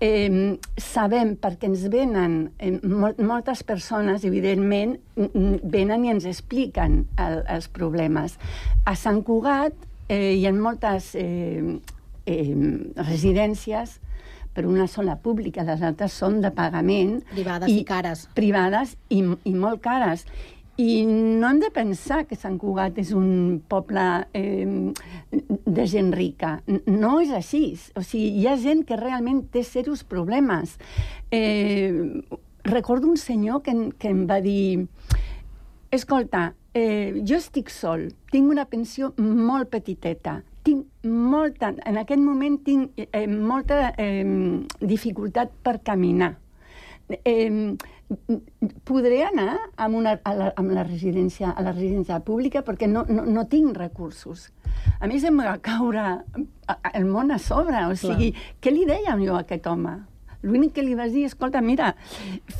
Eh, sabem, perquè ens venen eh, mol moltes persones, evidentment, venen i ens expliquen el, els problemes. A Sant Cugat eh, hi ha moltes eh, eh, residències però una sola pública, les altres són de pagament. Privades i cares. Privades i, i molt cares. I no hem de pensar que Sant Cugat és un poble eh, de gent rica. No és així. O sigui, hi ha gent que realment té serios problemes. Eh, recordo un senyor que, que em va dir escolta, eh, jo estic sol, tinc una pensió molt petiteta, tinc molta, en aquest moment tinc eh, molta eh, dificultat per caminar. Eh, podré anar amb, una, a la, amb la residència, a la residència pública perquè no, no, no tinc recursos. A més, em va caure el món a sobre. O sigui, què li dèiem jo a aquest home? L'únic que li vas dir, escolta, mira,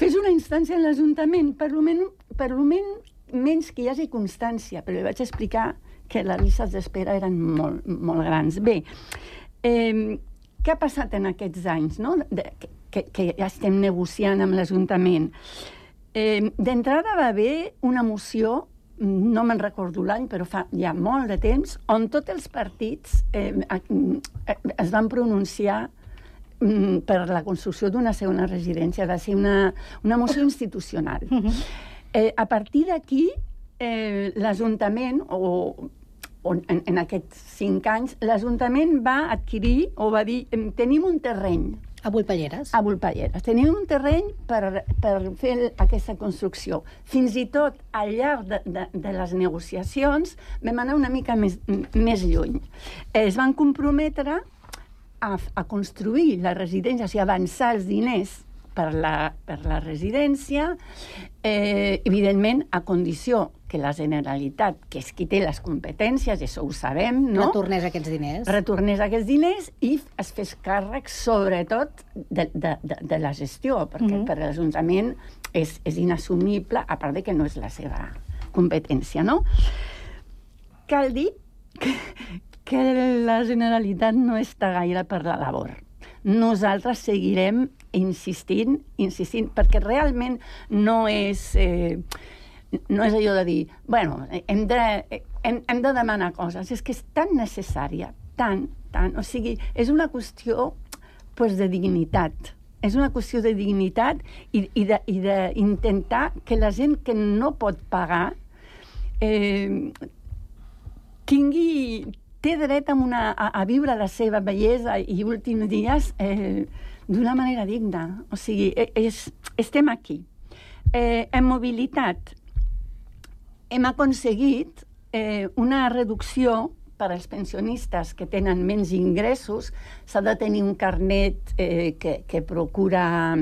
fes una instància a l'Ajuntament, per lo per lo menys que hi hagi constància, però li vaig explicar que les llistes d'espera eren molt, molt grans. Bé, eh, què ha passat en aquests anys, no? De, que, que ja estem negociant amb l'Ajuntament? Eh, D'entrada va haver una moció no me'n recordo l'any, però fa ja molt de temps, on tots els partits eh, es van pronunciar mm, per la construcció d'una segona residència. Va ser una, una moció institucional. Eh, a partir d'aquí, eh, l'Ajuntament, o, o en, en aquests cinc anys, l'Ajuntament va adquirir, o va dir, "Em, tenim un terreny. A Volpelleres. A Volpelleres. Tenim un terreny per, per fer aquesta construcció. Fins i tot, al llarg de, de, de les negociacions, vam anar una mica més, més lluny. Es van comprometre a, a construir la residència, o sigui, avançar els diners per la, per la residència, eh, evidentment, a condició que la Generalitat, que és qui té les competències, i això ho sabem, no? Retornés aquests diners. retornés aquests diners i es fes càrrec, sobretot, de, de, de, de la gestió, perquè Mhm. per l'Ajuntament és, és inassumible, a part de que no és la seva competència, no? Cal dir que, que la Generalitat no està gaire per la labor. Nosaltres seguirem insistint, insistint, perquè realment no és... Eh, no és allò de dir, bueno, hem de, hem, hem de demanar coses. És que és tan necessària, tan, tan... O sigui, és una qüestió pues, de dignitat. És una qüestió de dignitat i, i d'intentar que la gent que no pot pagar eh, tingui, té dret a, una, a, a viure la seva bellesa i últims dies eh, d'una manera digna. O sigui, e, és, estem aquí. Eh, en mobilitat hem aconseguit eh, una reducció per als pensionistes que tenen menys ingressos, s'ha de tenir un carnet eh, que, que procura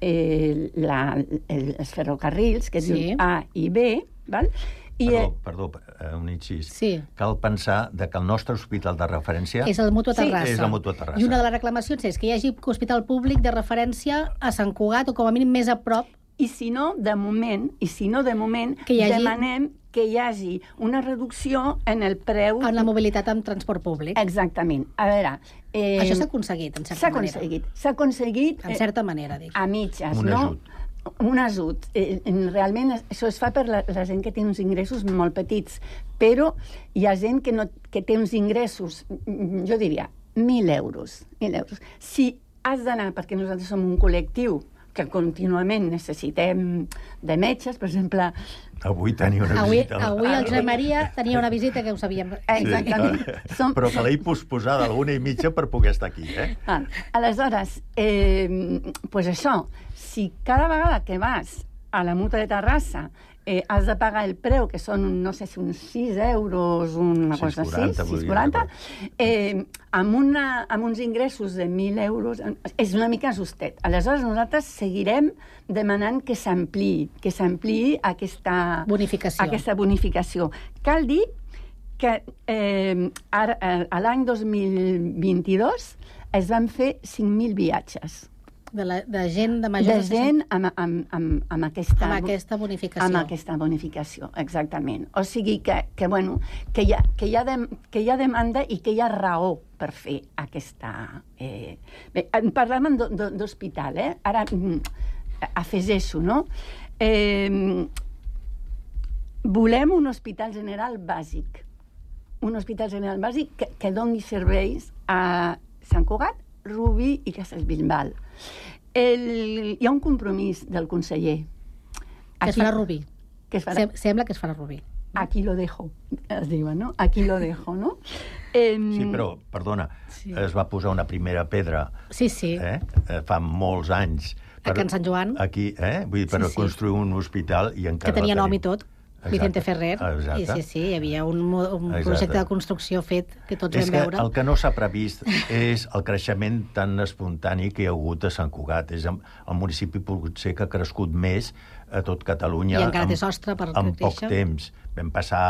eh, la, el, els ferrocarrils, que sí. diu A i B, val? I, perdó, perdó, eh, un incís. Sí. Cal pensar de que el nostre hospital de referència... És el Mutua Terrassa. Sí. És el Mutua Terrassa. I una de les reclamacions és que hi hagi hospital públic de referència a Sant Cugat o com a mínim més a prop. I si no, de moment, i si no, de moment, que hi hagi... demanem que hi hagi una reducció en el preu... En la mobilitat amb transport públic. Exactament. A veure... Eh, Això s'ha aconseguit, en certa manera. S'ha aconseguit. S'ha aconseguit... En certa manera, dic. A mitges, un no? Ajut. Un ajut. Eh, realment això es fa per la, la gent que té uns ingressos molt petits, però hi ha gent que, no, que té uns ingressos, jo diria, 1.000 euros. 1.000 euros. Si has d'anar, perquè nosaltres som un col·lectiu que contínuament necessitem de metges, per exemple... Avui tenia una avui, visita. Avui el Josep Maria tenia una visita que ho sabíem. Exactament. Sí, som, Però que l'he posposada alguna i mitja per poder estar aquí, eh? Ah, aleshores, eh, pues això, si cada vegada que vas a la muta de Terrassa eh, has de pagar el preu, que són, no sé si uns 6 euros, una 6,40, cosa així, 6,40, eh, amb, una, amb uns ingressos de 1.000 euros, és una mica justet. Aleshores, nosaltres seguirem demanant que s'ampliï, que s'ampliï aquesta bonificació. aquesta bonificació. Cal dir que eh, ara, eh, a l'any 2022 es van fer 5.000 viatges de, la, de gent de major de gent amb, amb, amb, amb, aquesta, amb aquesta bonificació. Amb aquesta bonificació, exactament. O sigui que, que, bueno, que, hi ha, que, hi ha de, que hi ha demanda i que hi ha raó per fer aquesta... Eh... Bé, parlàvem d'hospital, eh? Ara mm, afegeixo, no? Eh, volem un hospital general bàsic. Un hospital general bàsic que, que doni serveis a Sant Cugat, Rubí i Castellbilbal. El, hi ha un compromís del conseller. Que es farà Rubí. Que es farà... Sem sembla que es farà Rubí. Aquí lo dejo, es diuen, no? Aquí lo dejo, no? Eh, sí, però, perdona, sí. es va posar una primera pedra sí, sí. Eh? fa molts anys. Per, a Can Sant Joan. Aquí, eh? Vull dir, per sí, sí. construir un hospital i encara... Que tenia nom i tot. Exacte. Vicente Ferrer. Exacte. I sí, sí, hi havia un, un projecte de construcció fet que tots és vam que veure. El que no s'ha previst és el creixement tan espontani que hi ha hagut a Sant Cugat. És el municipi potser que ha crescut més a tot Catalunya I encara té sostre per en poc temps. Vam passar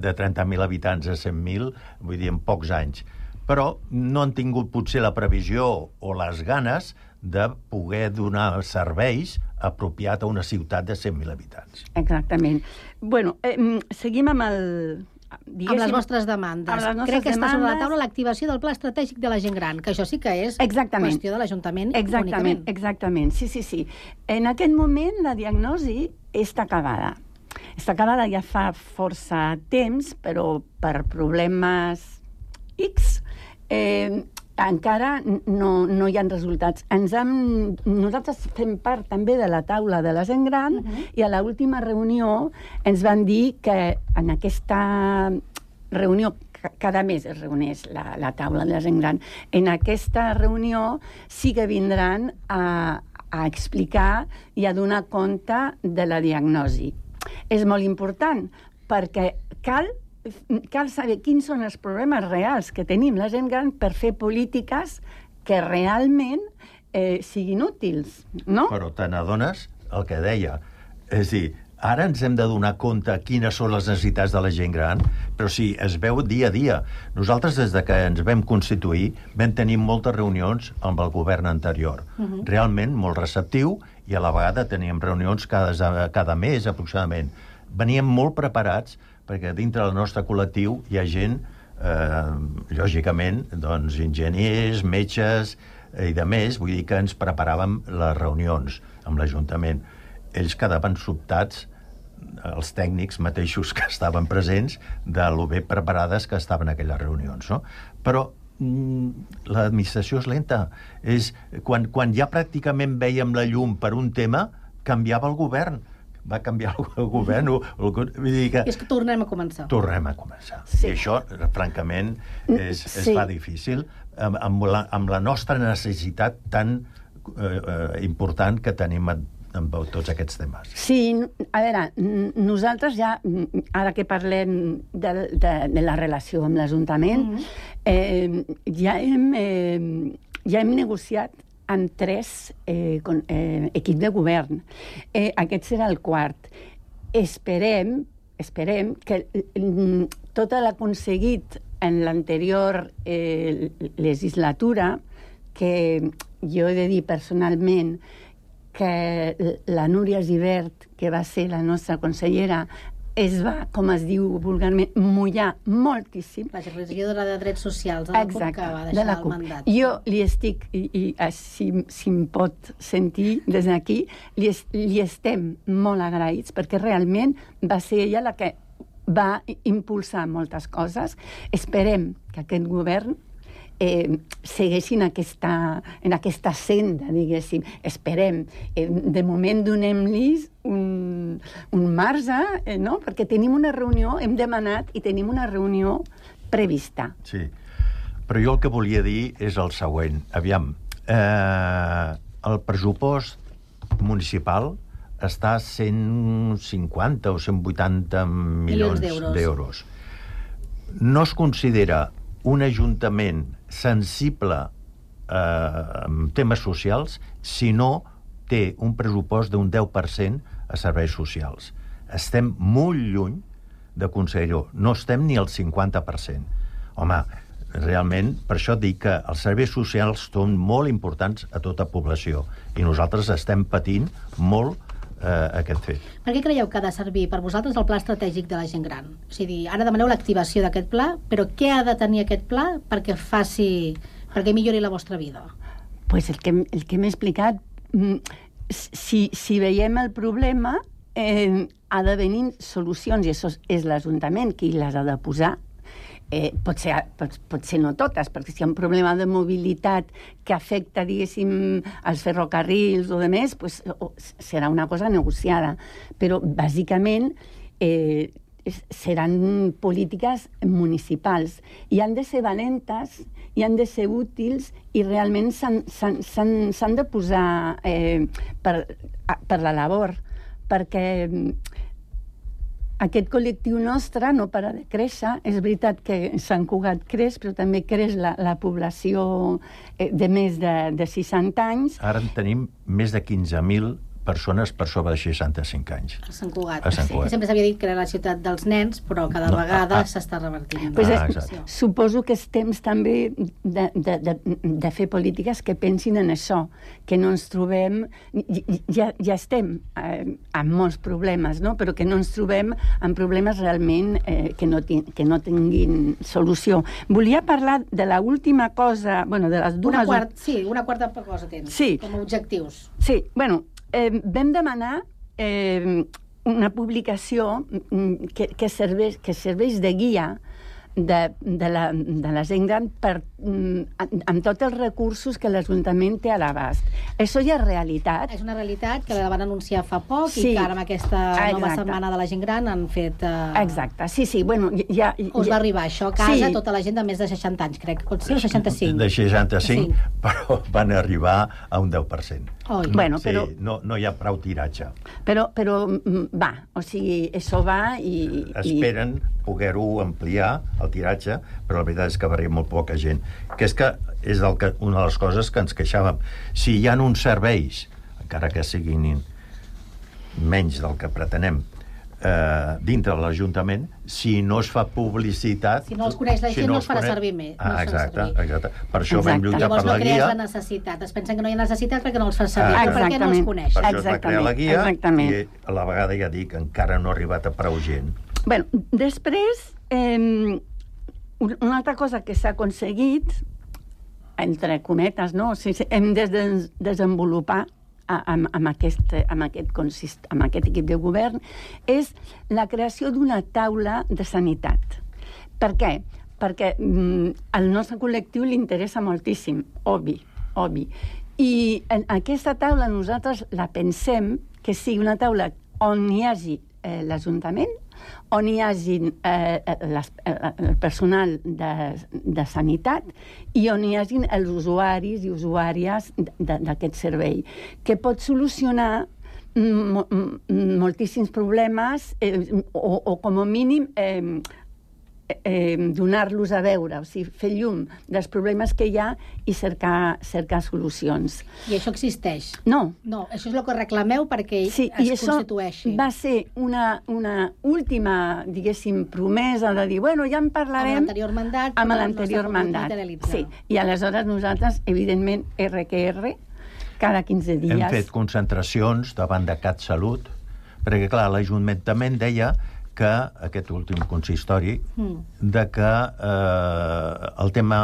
de 30.000 habitants a 100.000, vull dir, en pocs anys. Però no han tingut potser la previsió o les ganes de poder donar serveis apropiat a una ciutat de 100.000 habitants. Exactament. Bueno, eh, seguim amb el... Amb les vostres demandes. Amb les Crec que demandes... està sobre la taula l'activació del pla estratègic de la gent gran, que això sí que és exactament. qüestió de l'Ajuntament exactament, únicament. Exactament, sí, sí, sí. En aquest moment la diagnosi està acabada. Està acabada ja fa força temps, però per problemes X eh, encara no, no hi ha resultats. Ens hem, nosaltres fem part també de la taula de la gent gran uh -huh. i a l'última reunió ens van dir que en aquesta reunió cada mes es reuneix la, la taula de la gent gran. En aquesta reunió sí que vindran a, a explicar i a donar compte de la diagnosi. És molt important perquè cal cal saber quins són els problemes reals que tenim la gent gran per fer polítiques que realment eh, siguin útils, no? Però te n'adones el que deia. És dir, ara ens hem de donar compte quines són les necessitats de la gent gran, però sí, es veu dia a dia. Nosaltres, des de que ens vam constituir, vam tenir moltes reunions amb el govern anterior. Uh -huh. Realment molt receptiu, i a la vegada teníem reunions cada, cada mes, aproximadament. Veníem molt preparats perquè dintre del nostre col·lectiu hi ha gent, eh, lògicament, doncs, enginyers, metges i de més, vull dir que ens preparàvem les reunions amb l'Ajuntament. Ells quedaven sobtats, els tècnics mateixos que estaven presents, de lo bé preparades que estaven aquelles reunions, no? Però mm, l'administració és lenta. És, quan, quan ja pràcticament veiem la llum per un tema, canviava el govern va canviar el govern, o, el, vull dir que... I és que tornem a començar. Tornem a començar. Sí. I això, francament, és, sí. es fa difícil amb, amb, la, amb la nostra necessitat tan eh, eh, important que tenim amb, amb tots aquests temes. Sí, a veure, nosaltres ja, ara que parlem de, de, de la relació amb l'Ajuntament, mm -hmm. eh, ja, hem, eh, ja hem negociat amb tres eh, con, eh, equips de govern. Eh, aquest serà el quart. Esperem, esperem que mm, tot l'aconseguit en l'anterior eh, legislatura, que jo he de dir personalment que la Núria Givert, que va ser la nostra consellera, es va, com es diu vulgarment, mullar moltíssim. La regidora de Drets Socials, de la Exacte, CUP, que va deixar de la CUP. el mandat. Jo li estic, i, i eh, si, si em pot sentir des d'aquí, li, es, li estem molt agraïts, perquè realment va ser ella la que va impulsar moltes coses. Esperem que aquest govern eh, segueixin aquesta, en aquesta senda, diguéssim. Esperem. Eh, de moment donem-los un, un marge, eh, no? perquè tenim una reunió, hem demanat i tenim una reunió prevista. Sí, però jo el que volia dir és el següent. Aviam, eh, el pressupost municipal està a 150 o 180 milions, milions d'euros. No es considera un ajuntament sensible eh, en temes socials si no té un pressupost d'un 10% a serveis socials. Estem molt lluny d'aconseguir-ho. No estem ni al 50%. Home, realment, per això dic que els serveis socials són molt importants a tota població i nosaltres estem patint molt eh, aquest fet. Per què creieu que ha de servir per vosaltres el pla estratègic de la gent gran? O sigui, ara demaneu l'activació d'aquest pla, però què ha de tenir aquest pla perquè faci perquè millori la vostra vida? Pues el que, el que m'he explicat, mm, si, si veiem el problema, eh, ha de venir solucions, i això és l'Ajuntament qui les ha de posar eh, pot, ser, pot, pot ser no totes, perquè si hi ha un problema de mobilitat que afecta, diguéssim, els ferrocarrils o de més, pues, serà una cosa negociada. Però, bàsicament, eh, seran polítiques municipals i han de ser valentes i han de ser útils i realment s'han de posar eh, per, per la labor perquè aquest col·lectiu nostre no para de créixer. És veritat que Sant Cugat creix, però també creix la, la població eh, de més de, de 60 anys. Ara en tenim més de 15.000 persones per sobre de 65 anys. A Sant Cugat. A Sant Cugat. Sí. Sempre s'havia dit que era la ciutat dels nens, però cada no, vegada ah, ah. s'està revertint. Pues ah, exacte. suposo que és temps també de, de, de, de fer polítiques que pensin en això, que no ens trobem... Ja, ja estem eh, amb molts problemes, no? però que no ens trobem amb problemes realment eh, que, no que no tinguin solució. Volia parlar de la última cosa, bueno, de les dues... Una quart, sí, una quarta cosa tens, sí. com a objectius. Sí, bueno, eh, vam demanar eh, una publicació mm, que, que, serveix, que serveix de guia de, de, la, de la gent gran per, mm, amb tots els recursos que l'Ajuntament té a l'abast. Això ja és realitat. És una realitat que la van anunciar fa poc sí. i que ara amb aquesta Exacte. nova setmana de la gent gran han fet... Uh... Exacte, sí, sí. Bueno, ja, ja, Us va arribar això a casa, sí. tota la gent de més de 60 anys, crec. Pot ser o 65? De 65, sí. però van arribar a un 10%. Oi. Bueno, sí, però... no, no hi ha prou tiratge. Però, però mm, va, o sigui, això va i... Esperen i... poder-ho ampliar, el tiratge, però la veritat és que va arribar molt poca gent. Que és que és el que, una de les coses que ens queixàvem. Si hi ha uns serveis, encara que siguin menys del que pretenem, eh, dintre de l'Ajuntament, si no es fa publicitat... Si no els coneix la gent, si no, no els farà servir més. Ah, no exacte, exacte. Per això exacte. vam lluitar Llavors per la guia... Llavors no la necessitat. Es pensen que no hi ha necessitat perquè no els fa servir, ah, perquè no els coneix. Per això es va crear la guia Exactament. i a la vegada ja dic, encara no ha arribat a prou gent. Bueno, després, eh, una altra cosa que s'ha aconseguit, entre cometes, no? O sigui, hem de desenvolupar amb, amb, aquest, amb, aquest consist, amb aquest equip de govern és la creació d'una taula de sanitat. Per què? Perquè mm, al nostre col·lectiu li interessa moltíssim, obvi, obvi. I en aquesta taula nosaltres la pensem que sigui una taula on hi hagi eh, l'Ajuntament, on hi hagi eh, les, eh, el personal de, de sanitat i on hi hagi els usuaris i usuàries d'aquest servei, que pot solucionar moltíssims problemes eh, o, o com a mínim eh, eh, donar-los a veure, o sigui, fer llum dels problemes que hi ha i cercar, cercar solucions. I això existeix? No. No, això és el que reclameu perquè sí, es i això constitueixi. va ser una, una última, diguéssim, promesa de dir, bueno, ja en parlarem... Amb l'anterior mandat. Amb l'anterior mandat, sí. I aleshores nosaltres, evidentment, RQR, cada 15 dies... Hem fet concentracions davant de CatSalut, perquè, clar, l'Ajuntament deia que aquest últim consistori mm. de que eh, el tema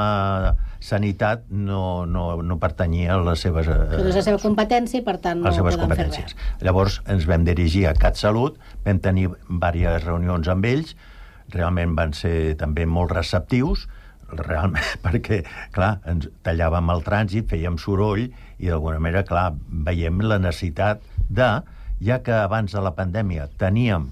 sanitat no, no, no pertanyia a les seves... Eh, no és la seva competència i, per tant, no les seves res. Llavors ens vam dirigir a CatSalut, vam tenir diverses reunions amb ells, realment van ser també molt receptius, realment, perquè, clar, ens tallàvem el trànsit, fèiem soroll, i d'alguna manera, clar, veiem la necessitat de, ja que abans de la pandèmia teníem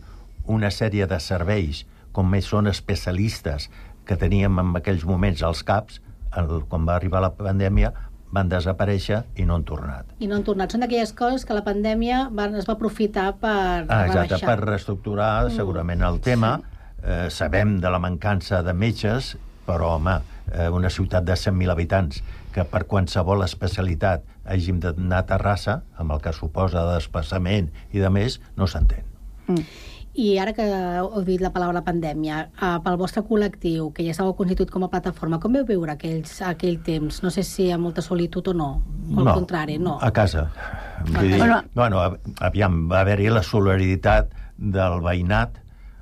una sèrie de serveis, com més són especialistes, que teníem en aquells moments als CAPs, el, quan va arribar la pandèmia, van desaparèixer i no han tornat. I no han tornat. Són d'aquelles coses que la pandèmia van, es va aprofitar per ah, exacte, rebaixar. per reestructurar mm. segurament el tema. Sí. Eh, sabem de la mancança de metges, però, home, eh, una ciutat de 100.000 habitants que per qualsevol especialitat hàgim d'anar a Terrassa, amb el que suposa de desplaçament i de més, no s'entén. Mm. I ara que heu dit la paraula pandèmia, eh, pel vostre col·lectiu, que ja estàveu constituït com a plataforma, com veu viure aquells, aquell temps? No sé si hi ha molta solitud o no, o al no, contrari, no. a casa. Vull dir, bueno, bueno, aviam, va haver-hi la solidaritat del veïnat,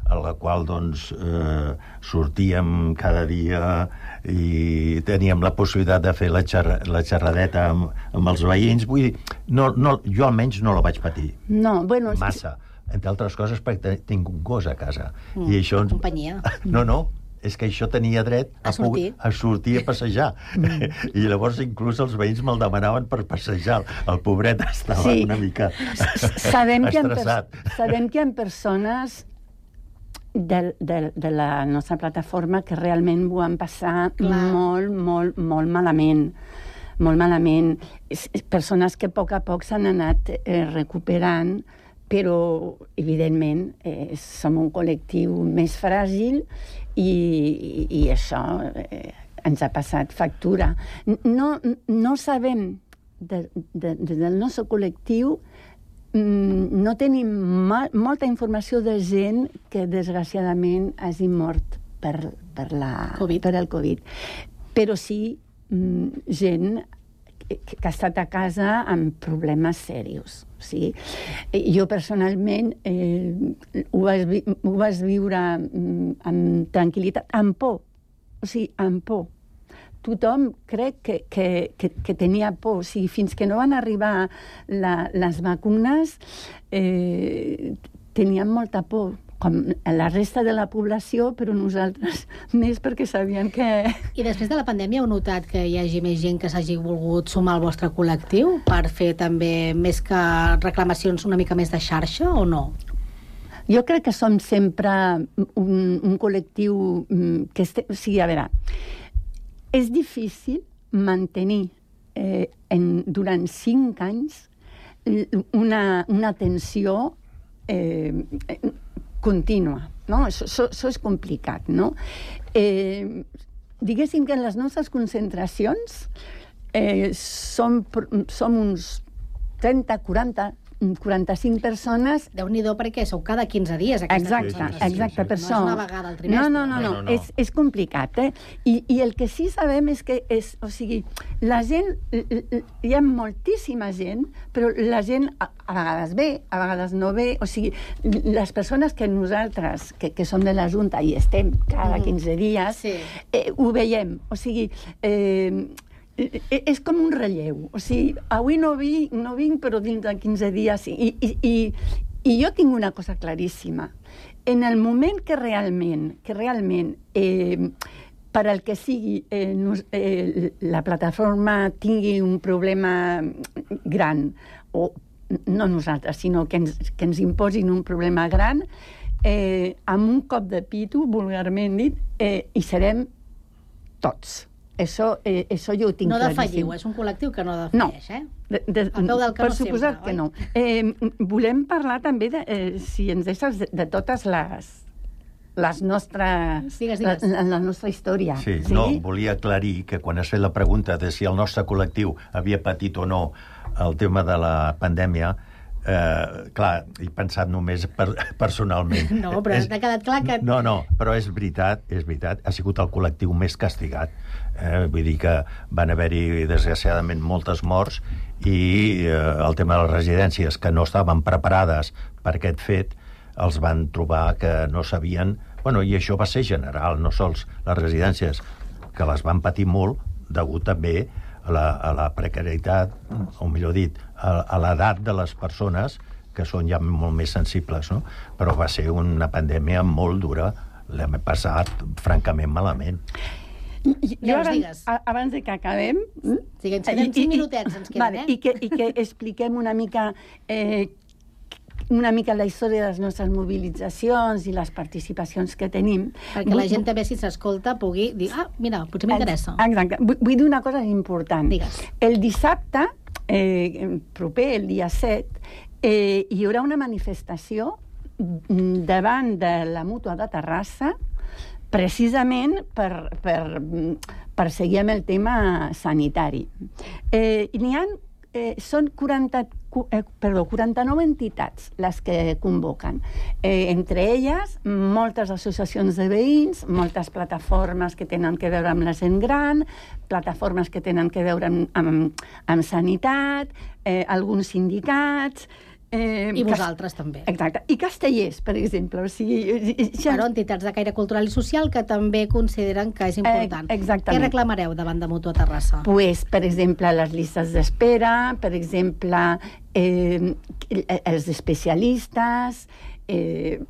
a la qual doncs, eh, sortíem cada dia i teníem la possibilitat de fer la, xerra, la xerradeta amb, amb els veïns. Vull dir, no, no, jo almenys no la vaig patir. No, bueno... Massa entre altres coses perquè tinc un gos a casa. Mm, I això... Companyia. No, no, és que això tenia dret a, a sortir a, sortir a passejar. Mm. I llavors inclús els veïns me'l demanaven per passejar. El pobret estava sí. una mica sabem que estressat. Que sabem que hi ha persones de, de, de la nostra plataforma que realment ho han passat Clar. molt, molt, molt malament molt malament. Persones que a poc a poc s'han anat eh, recuperant, però, evidentment, eh, som un col·lectiu més fràgil i, i, i això eh, ens ha passat factura. No, no sabem, de, de, de, del nostre col·lectiu, mm, no tenim molta informació de gent que, desgraciadament, hagi mort per, per, la, COVID. per el Covid. Però sí mm, gent que ha estat a casa amb problemes serios. O sigui, jo personalment eh, ho, vas, ho vas viure mm, amb tranquil·litat, amb por, o sigui, amb por. Tothom crec que, que, que, que tenia por. O sigui, fins que no van arribar la, les vacunes, eh, teníem molta por com la resta de la població, però nosaltres més perquè sabien que... I després de la pandèmia heu notat que hi hagi més gent que s'hagi volgut sumar al vostre col·lectiu per fer també més que reclamacions una mica més de xarxa o no? Jo crec que som sempre un, un col·lectiu mm, que... Este, o sigui, a veure, és difícil mantenir eh, en, durant cinc anys una, una tensió eh, contínua. No? Això, això, això és complicat. No? Eh, diguéssim que en les nostres concentracions eh, som, som uns 30, 40 45 persones... déu nhi perquè sou cada 15 dies, exacte, exacte, per això. No és una vegada al trimestre. No, no, no, no, no, no. És, és complicat, eh? I, I el que sí sabem és que, és, o sigui, la gent, hi ha moltíssima gent, però la gent a, a vegades ve, a vegades no ve, o sigui, les persones que nosaltres, que, que som de la Junta i estem cada 15 mm. dies, sí. eh, ho veiem, o sigui, eh, és com un relleu. O sigui, avui no vinc, no vinc però dins de 15 dies I, i, i, i jo tinc una cosa claríssima. En el moment que realment, que realment eh, per al que sigui eh, nos, eh, la plataforma tingui un problema gran o no nosaltres, sinó que ens, que ens imposin un problema gran, eh, amb un cop de pitu, vulgarment dit, eh, hi serem tots. Això, eh, això jo ho tinc No claríssim. defalliu, és un col·lectiu que no defalleix, eh? De, de, peu del per suposat sempre, que oi? no. Eh, volem parlar també, de, eh, si ens deixes, de, de totes les, les nostres... Digues, digues. La, la nostra història. Sí, sí, no, volia aclarir que quan has fet la pregunta de si el nostre col·lectiu havia patit o no el tema de la pandèmia, eh, clar, he pensat només per, personalment. No, però És- t'ha quedat clar que... No, no, però és veritat, és veritat, ha sigut el col·lectiu més castigat. Eh? Vull dir que van haver-hi, desgraciadament, moltes morts i eh, el tema de les residències que no estaven preparades per aquest fet els van trobar que no sabien... Bueno, i això va ser general, no sols les residències, que les van patir molt, degut també a la, a la precarietat, o millor dit, a, a l'edat de les persones que són ja molt més sensibles, no? Però va ser una pandèmia molt dura, l'hem passat francament malament. Jo, Digues, abans, a- abans de que acabem... mm, Sí, que ens queden cinc minutets, ens queden, vale, eh? I que, I que expliquem una mica... Eh, una mica la història de les nostres mobilitzacions i les participacions que tenim. Perquè la gent també, si s'escolta, pugui dir, ah, mira, potser m'interessa. Exacte. Vull, vull dir una cosa important. Digues. El dissabte, eh, proper, el dia 7, eh, hi haurà una manifestació mm, davant de la Mútua de Terrassa precisament per, per, mm, per seguir amb el tema sanitari. Eh, n'hi ha eh, són 40, cu- eh, perdó, 49 entitats les que convoquen. Eh, entre elles, moltes associacions de veïns, moltes plataformes que tenen que veure amb la gent gran, plataformes que tenen que veure amb, amb, amb sanitat, eh, alguns sindicats... Eh, I cas- vosaltres també. Exacte. I castellers, per exemple. O sigui, ja... Però entitats de caire cultural i social que també consideren que és important. Eh, exactament. Què reclamareu davant de Mutua Terrassa? Pues, per exemple, les llistes d'espera, per exemple, eh, els especialistes, eh,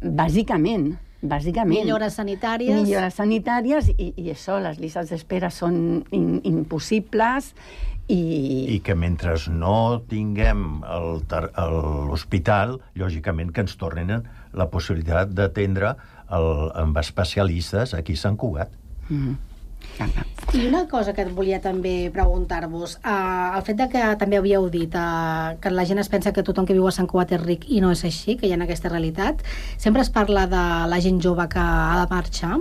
bàsicament, bàsicament. Millores sanitàries. Millores sanitàries, i, i això, les llistes d'espera són in, impossibles, i... I que mentre no tinguem l'hospital, lògicament que ens tornen la possibilitat d'atendre el- amb especialistes aquí a Sant Cugat. Mm. I una cosa que et volia també preguntar-vos, uh, el fet de que també havíeu dit uh, que la gent es pensa que tothom que viu a Sant Cugat és ric i no és així, que hi ha aquesta realitat, sempre es parla de la gent jove que ha de marxar.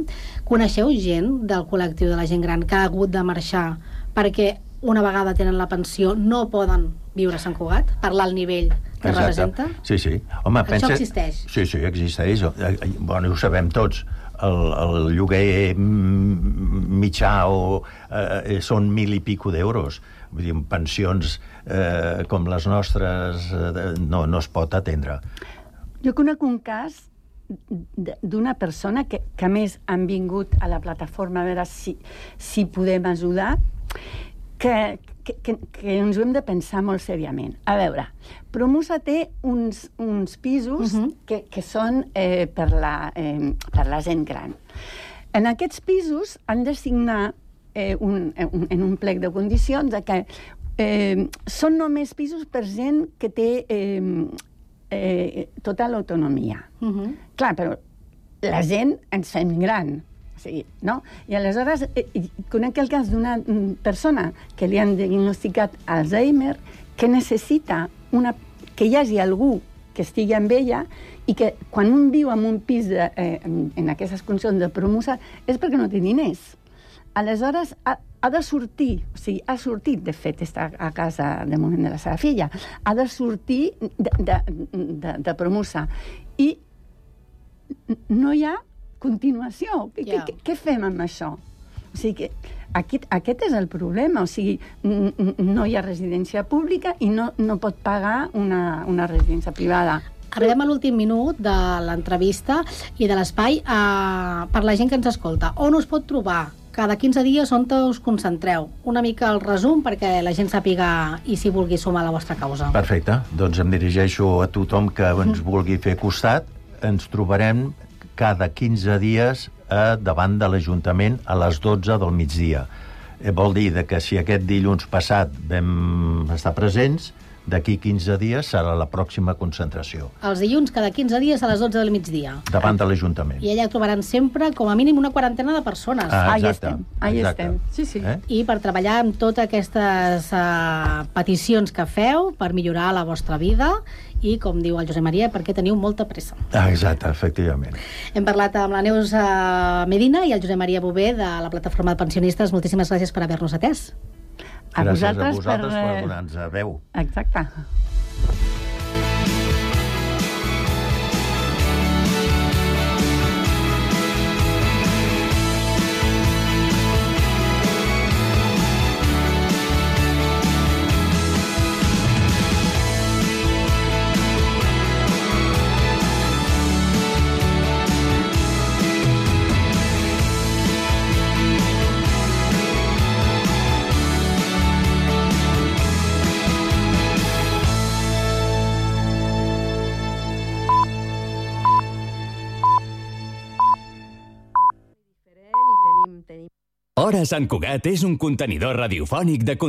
Coneixeu gent del col·lectiu de la gent gran que ha hagut de marxar perquè una vegada tenen la pensió no poden viure a Sant Cugat per l'alt nivell que representa? Sí, sí. Home, Això existeix? Sí, sí, existeix. Eh, eh, Bueno, ho sabem tots. El, el lloguer mitjà o, eh, són mil i pico d'euros. Vull dir, pensions eh, com les nostres eh, no, no es pot atendre. Jo conec un cas d'una persona que, que a més han vingut a la plataforma a veure si, si podem ajudar, que, que, que, que ens ho hem de pensar molt seriament. A veure, Promusa té uns, uns pisos uh -huh. que, que són eh, per, la, eh, per la gent gran. En aquests pisos han de signar eh, un, un, en un plec de condicions de que eh, són només pisos per gent que té eh, eh, tota l'autonomia. Uh -huh. Clar, però la gent ens fem gran, sigui, no? I aleshores eh, conec el cas d'una mm, persona que li han diagnosticat Alzheimer que necessita una, que hi hagi algú que estigui amb ella i que quan un viu en un pis de, eh, en, en aquestes condicions de promusa és perquè no té diners. Aleshores, ha, ha de sortir, o sigui, ha sortit, de fet, està a casa de moment de la seva filla, ha de sortir de, de, de, de promusa. I no hi ha continuació. Què, Ja. què, què fem amb això? O sigui que aquest, aquest és el problema. O sigui, no hi ha residència pública i no, no pot pagar una, una residència privada. Arribem a l'últim minut de l'entrevista i de l'espai uh, per la gent que ens escolta. On us pot trobar? Cada 15 dies on us concentreu? Una mica el resum perquè la gent sàpiga i si vulgui sumar a la vostra causa. Perfecte. Doncs em dirigeixo a tothom que ens vulgui fer costat. Ens trobarem cada 15 dies eh, davant de l'Ajuntament a les 12 del migdia. Eh, vol dir que si aquest dilluns passat vam estar presents, d'aquí 15 dies serà la pròxima concentració, Els dilluns, cada 15 dies a les 12 del migdia. davant de l'Ajuntament. I allà trobaran sempre, com a mínim, una quarantena de persones. Ah, Ahí exacte, estem, ahí exacte. estem. Sí, sí. Eh? I per treballar amb totes aquestes uh, peticions que feu per millorar la vostra vida i, com diu el Josep Maria, perquè teniu molta pressa. Ah, exacte, efectivament. Hem parlat amb la Neus uh, Medina i el Josep Maria Bové de la plataforma de pensionistes. Moltíssimes gràcies per haver-nos atès. A Gràcies vosaltres a vosaltres per, per, eh, donar-nos veu. Exacte. Hora Sant Cugat és un contenidor radiofònic de contingut